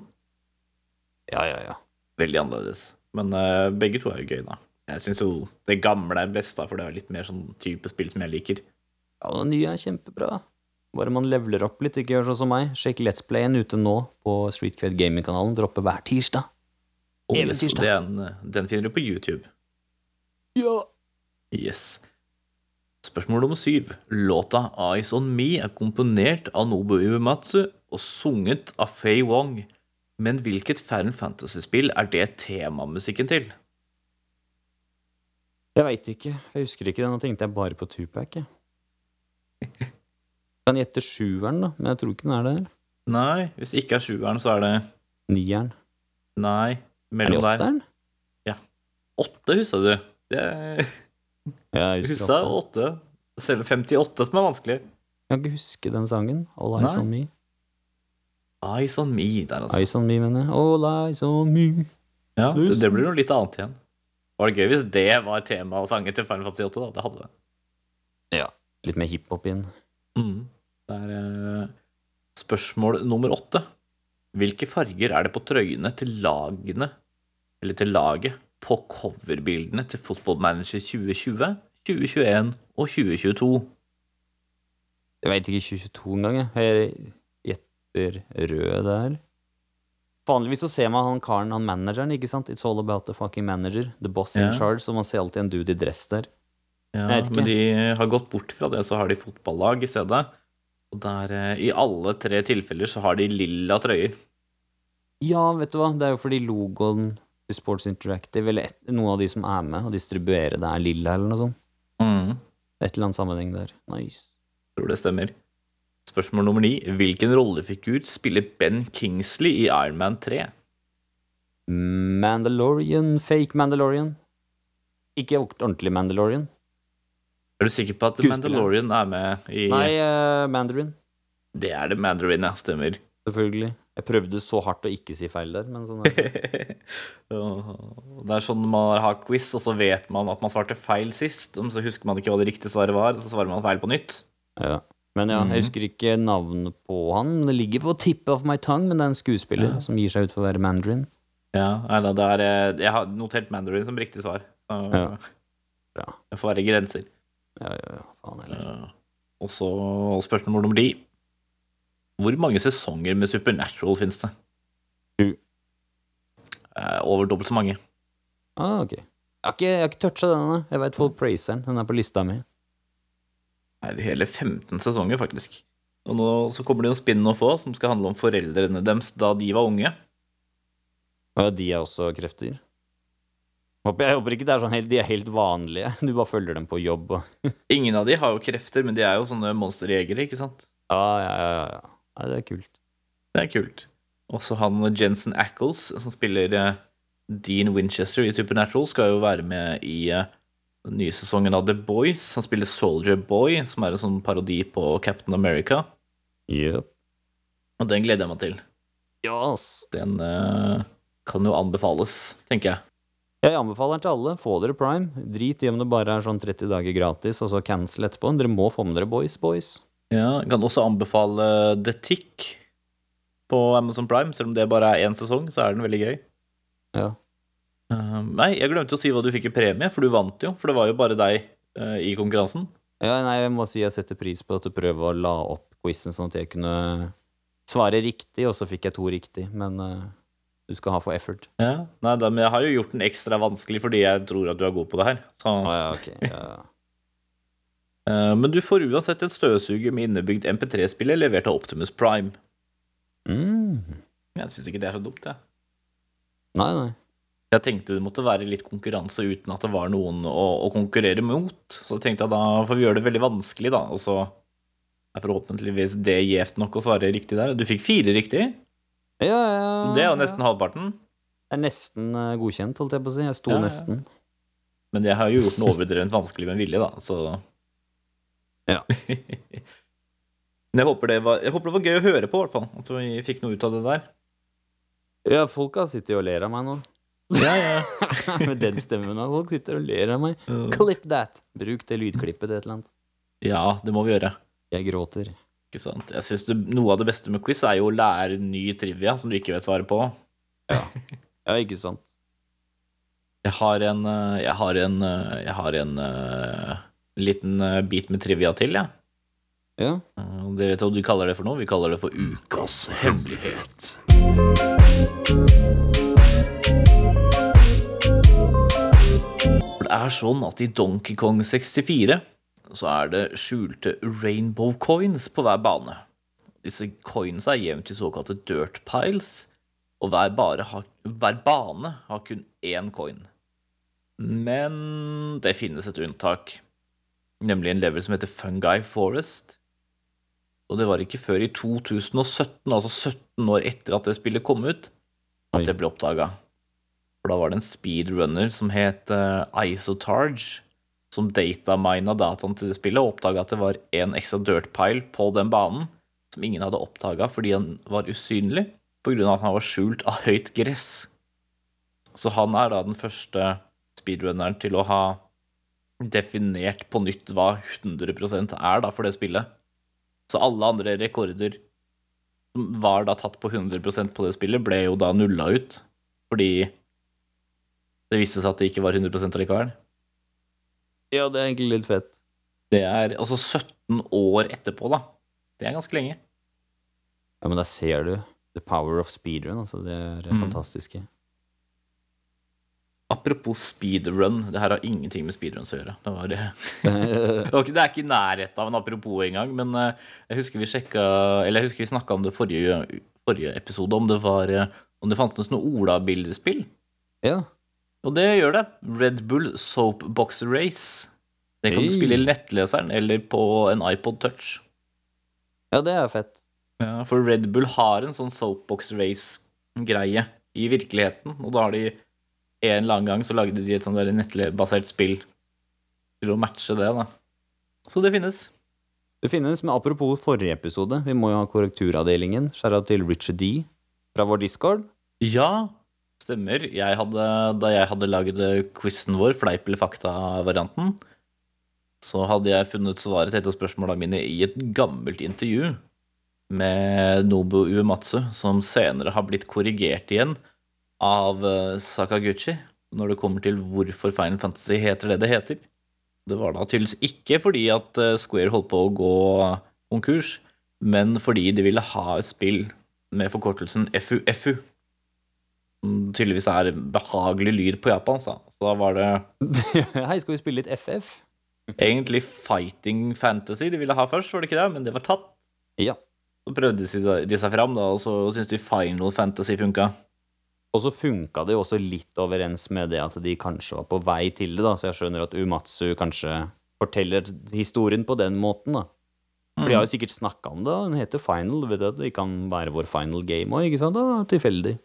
A: Ja, ja, ja.
B: Veldig annerledes. Men uh, begge to er jo gøy, da. Jeg syns jo det gamle er best, da, for det er litt mer sånn type spill som jeg liker.
A: Ja, det nye er kjempebra. Bare man leveler opp litt, ikke gjør sånn som meg. Sjekk Let's Playen ute nå på Streetcred Gaming-kanalen. Dropper hver tirsdag.
B: Og yes, er den finner du på YouTube.
A: Ja.
B: Yes. Spørsmål nummer syv. Låta 'Eyes On Me' er komponert av Nobu Uematsu og sunget av Faye Wong. Men hvilket Final Fantasy-spill er det temamusikken til?
A: Jeg veit ikke. Jeg husker ikke det. Nå tenkte jeg bare på Tupac, jeg. (laughs) Kan gjette sjueren, da, men jeg tror ikke den er der.
B: Nei, hvis det ikke er sjueren, så er det
A: Nieren.
B: Nei.
A: Er det åtteren? Ja.
B: Åtte, husker du. Det
A: Ja, jeg husker
B: husker
A: åtte.
B: åtte. Selv 58 som er vanskelig.
A: Jeg kan ikke huske den sangen. All eyes
B: Nei.
A: on me.
B: Eyes on me der, altså.
A: Eyes on me, mener jeg. All eyes on me.
B: Ja, det, det blir noe litt annet igjen. Var det gøy hvis det var tema og sangen til Final Fantasy 8? da? Det hadde det. Ja.
A: Litt mer hiphop inn.
B: Mm. Det er eh, spørsmål nummer åtte. Hvilke farger er det på trøyene til lagene, eller til laget, på coverbildene til Football Manager 2020, 2021 og 2022?
A: Jeg veit ikke 2022 engang, jeg. Jeg gjetter rød der. Vanligvis så ser man han karen, han manageren, ikke sant? It's all about the fucking manager. The boss in
B: Ja.
A: charge. Så man ser alltid en dude i dress der.
B: Ja,
A: Jeg vet ikke.
B: men de har gått bort fra det, så har de fotballag i stedet. Og der, eh, i alle tre tilfeller så har de lilla trøyer.
A: Ja, vet du hva, det er jo fordi logoen Sports Interactive, eller et, noen av de som er med og distribuerer det, er lilla eller noe sånt.
B: Mm.
A: Et eller annet sammenheng der. Nice.
B: Jeg Tror det stemmer. Spørsmål nummer ni. Hvilken rollefigur spiller Ben Kingsley i Iron Man 3?
A: Mandalorian, fake Mandalorian. Ikke ordentlig Mandalorian.
B: Er du sikker på at Mandalorian er med i
A: Nei, uh, Mandarin.
B: Det er det Mandarin, ja. Stemmer.
A: Selvfølgelig. Jeg prøvde så hardt å ikke si feil der, men sånn er det. (laughs)
B: Det er sånn man har quiz, og så vet man at man svarte feil sist. Og så husker man ikke hva det riktige svaret var, og så svarer man feil på nytt.
A: Ja. Men ja,
B: Mhm.
A: jeg husker ikke navnet på han. Det ligger på tip of my tongue, men det er en skuespiller
B: Ja.
A: som gir seg ut for å være Mandarin.
B: Ja, eller det er, eh, Jeg har notert Mandarin som riktig svar. Så
A: Ja.
B: Det får være grenser.
A: Ja, ja, ja. Faen heller.
B: Og så spørsmål nummer ti. Hvor mange sesonger med Supernatural finnes det?
A: Sju.
B: Eh, over dobbelt så mange.
A: Ah, ok. Jeg har ikke, jeg har ikke toucha den ennå. Jeg veit folk praiser den. Den er på lista mi.
B: Det er hele 15 sesonger, faktisk. Og nå så kommer det en spin-off òg, som skal handle om foreldrene deres da de var unge.
A: Og ja, de er også krefter. Jeg håper ikke det er sånn helt, de er helt vanlige. Du bare følger dem på jobb og
B: Ingen av de har jo krefter, men de er jo sånne monsterjegere, ikke sant?
A: Ja, ja, ja. ja. Nei, det er kult.
B: Det er kult. Også han Jensen Ackles, som spiller eh, Dean Winchester i Supernatural, skal jo være med i eh, den nye sesongen av The Boys. Han spiller Soldier Boy, som er en sånn parodi på Captain America.
A: Yep.
B: Og den gleder jeg meg til.
A: Yes.
B: Den uh, kan jo anbefales, tenker jeg.
A: Jeg anbefaler den til alle. Få dere Prime. Drit i om det bare er sånn 30 dager gratis, og så cancel etterpå. Dere må få med dere Boys, boys.
B: Ja, jeg kan også anbefale The Tick på Amazon Prime. Selv om det bare er én sesong, så er den veldig gøy.
A: Ja.
B: Uh, nei, jeg glemte å si hva du fikk i premie, for du vant jo. For det var jo bare deg uh, i konkurransen.
A: ja, nei, jeg må si jeg setter pris på at du prøver å la opp quizen sånn at jeg kunne svare riktig, og så fikk jeg to riktig. Men uh, du skal ha for effort.
B: Ja, nei, da, men jeg har jo gjort den ekstra vanskelig fordi jeg tror at du er god på det her. Så,
A: Ah, ja, okay, Ja. Ja.
B: eh, men du får uansett en støvsuger med innebygd MP3-spiller levert av Optimus Prime.
A: Mm.
B: Jeg syns ikke det er så dumt, jeg.
A: Nei, nei.
B: Jeg tenkte det måtte være litt konkurranse uten at det var noen å, å konkurrere mot. Så tenkte jeg da får vi gjøre det veldig vanskelig, da. Og så er forhåpentligvis det gjevt nok å svare riktig der. Du fikk fire riktig.
A: Ja, ja,
B: Det er jo
A: ja.
B: nesten halvparten.
A: Det er nesten eh, godkjent, holdt jeg på å si. Jeg sto
B: Ja, ja.
A: nesten.
B: Men jeg har jo gjort den overdrevent vanskelig med vilje, da, så
A: Ja. (laughs)
B: Men jeg håper, det var, jeg håper det var gøy å høre på, i hvert fall. At vi fikk noe ut av det der.
A: Ja, folk har sittet og ler av meg nå.
B: Ja, ja. (laughs)
A: Med den stemmen av folk sitter og ler av meg. Clip that! Bruk det lydklippet til et eller annet.
B: ja, det må vi gjøre.
A: Jeg gråter.
B: Ikke sant? Jeg synes det, Noe av det beste med quiz er jo å lære ny trivia som du ikke vet svaret på.
A: Ja, ikke sant?
B: Jeg har en eh, Jeg har en, eh, jeg har en eh, liten eh, bit med trivia til, jeg.
A: Ja.
B: ja. Det vet du hva du kaller det for noe? Vi kaller det for Ukas hemmelighet. Det er sånn at i Donkey Kong 64 så er det skjulte rainbow coins på hver bane. Disse coins er jevnt til såkalte dirt piles, og hver, har, hver bane har kun én coin. Men det finnes et unntak, nemlig en level som heter Fungi Forest. Og det var ikke før i 2017, altså 17 år etter at det spillet kom ut, at det ble oppdaga. For da var det en speedrunner som het uh, Isotarge, som datamina dataen til det spillet og oppdaga at det var en ekstra dirtpile på den banen som ingen hadde oppdaga fordi han var usynlig pga. at han var skjult av høyt gress. Så han er da den første speedrunneren til å ha definert på nytt hva 100% er da for det spillet. Så alle andre rekorder som var da tatt på 100% på det spillet, ble jo da nulla ut. Fordi det viste seg at det ikke var 100% allikevel.
A: Ja, det er egentlig litt fett.
B: Det er altså 17 år etterpå, da. Det er ganske lenge.
A: Ja, men da ser du the power of speedrun. Altså, det er mm. fantastiske.
B: Apropos speedrun, det her har ingenting med speedruns å gjøre. Det, var, (laughs) det er ikke i nærheten av en apropos engang, men eh, jeg husker vi sjekka Eller jeg husker vi snakka om det forrige, forrige episode, om det var eh, Om det fantes noe Ola-bildespill.
A: Ja.
B: Og det gjør det. Red Bull Soapbox Race. Det kan hey. du spille i nettleseren eller på en iPod Touch.
A: Ja, det er fett.
B: Ja, For Red Bull har en sånn Soapbox Race-greie i virkeligheten. Og da har de en eller annen gang så lagde de et sånt nettbasert spill til å matche det. da. Så det finnes.
A: Det finnes, men apropos forrige episode, vi må jo ha korrekturavdelingen. Skjæra til Richard D fra vår discord.
B: Ja, Stemmer. Jeg hadde, da jeg hadde lagd quizen vår, fleip eller fakta-varianten, så hadde jeg funnet svaret til et av spørsmåla mine i et gammelt intervju med Nobu Uematsu, som senere har blitt korrigert igjen av eh, Sakaguchi når det kommer til hvorfor Final Fantasy heter det det heter. Det var da tydeligvis ikke fordi at eh, Square holdt på å gå konkurs, men fordi de ville ha et spill med forkortelsen FUFU, tydeligvis er behagelig lyd på japansk. Da. Så da var det (laughs)
A: Hei, skal vi spille litt FF?
B: Egentlig Fighting Fantasy de ville ha først, var det ikke det? Men det var tatt.
A: Ja.
B: Så prøvde de seg fram, da, og så syntes de Final Fantasy funka.
A: Og så funka det jo også litt overens med det at de kanskje var på vei til det, da, så jeg skjønner at Umatsu kanskje forteller historien på den måten, da. For de har jo mm. sikkert snakka om det, den heter Final, vet du at det kan være vår final game òg, ikke sant? Da, tilfeldig.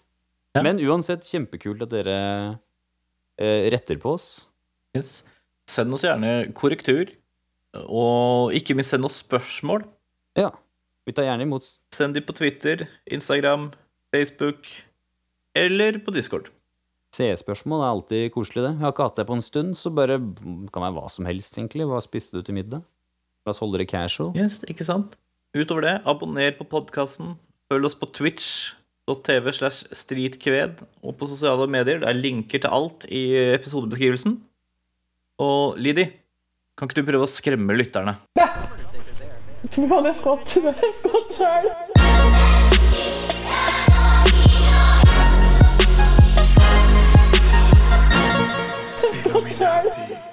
A: Ja. Men uansett, kjempekult at dere eh, retter på oss.
B: Yes. Send oss gjerne korrektur, og ikke minst send oss spørsmål.
A: Ja. Vi tar gjerne imot.
B: Send de på Twitter, Instagram, Facebook eller på Discord.
A: C-spørsmål er alltid koselig, det. Jeg har ikke hatt det på en stund, så bare kan være hva som helst, egentlig. Hva spiste du til middag? La oss holde det casual.
B: Yes, ikke sant? Utover det, abonner på podkasten. Følg oss på twitch.tv slash streetkved og på sosiale medier. Det er linker til alt i episodebeskrivelsen. Og Lidi, kan ikke du prøve å skremme lytterne?
C: Ja. jeg skvatt. (laughs) Jeg skott sjøl. Illuminati.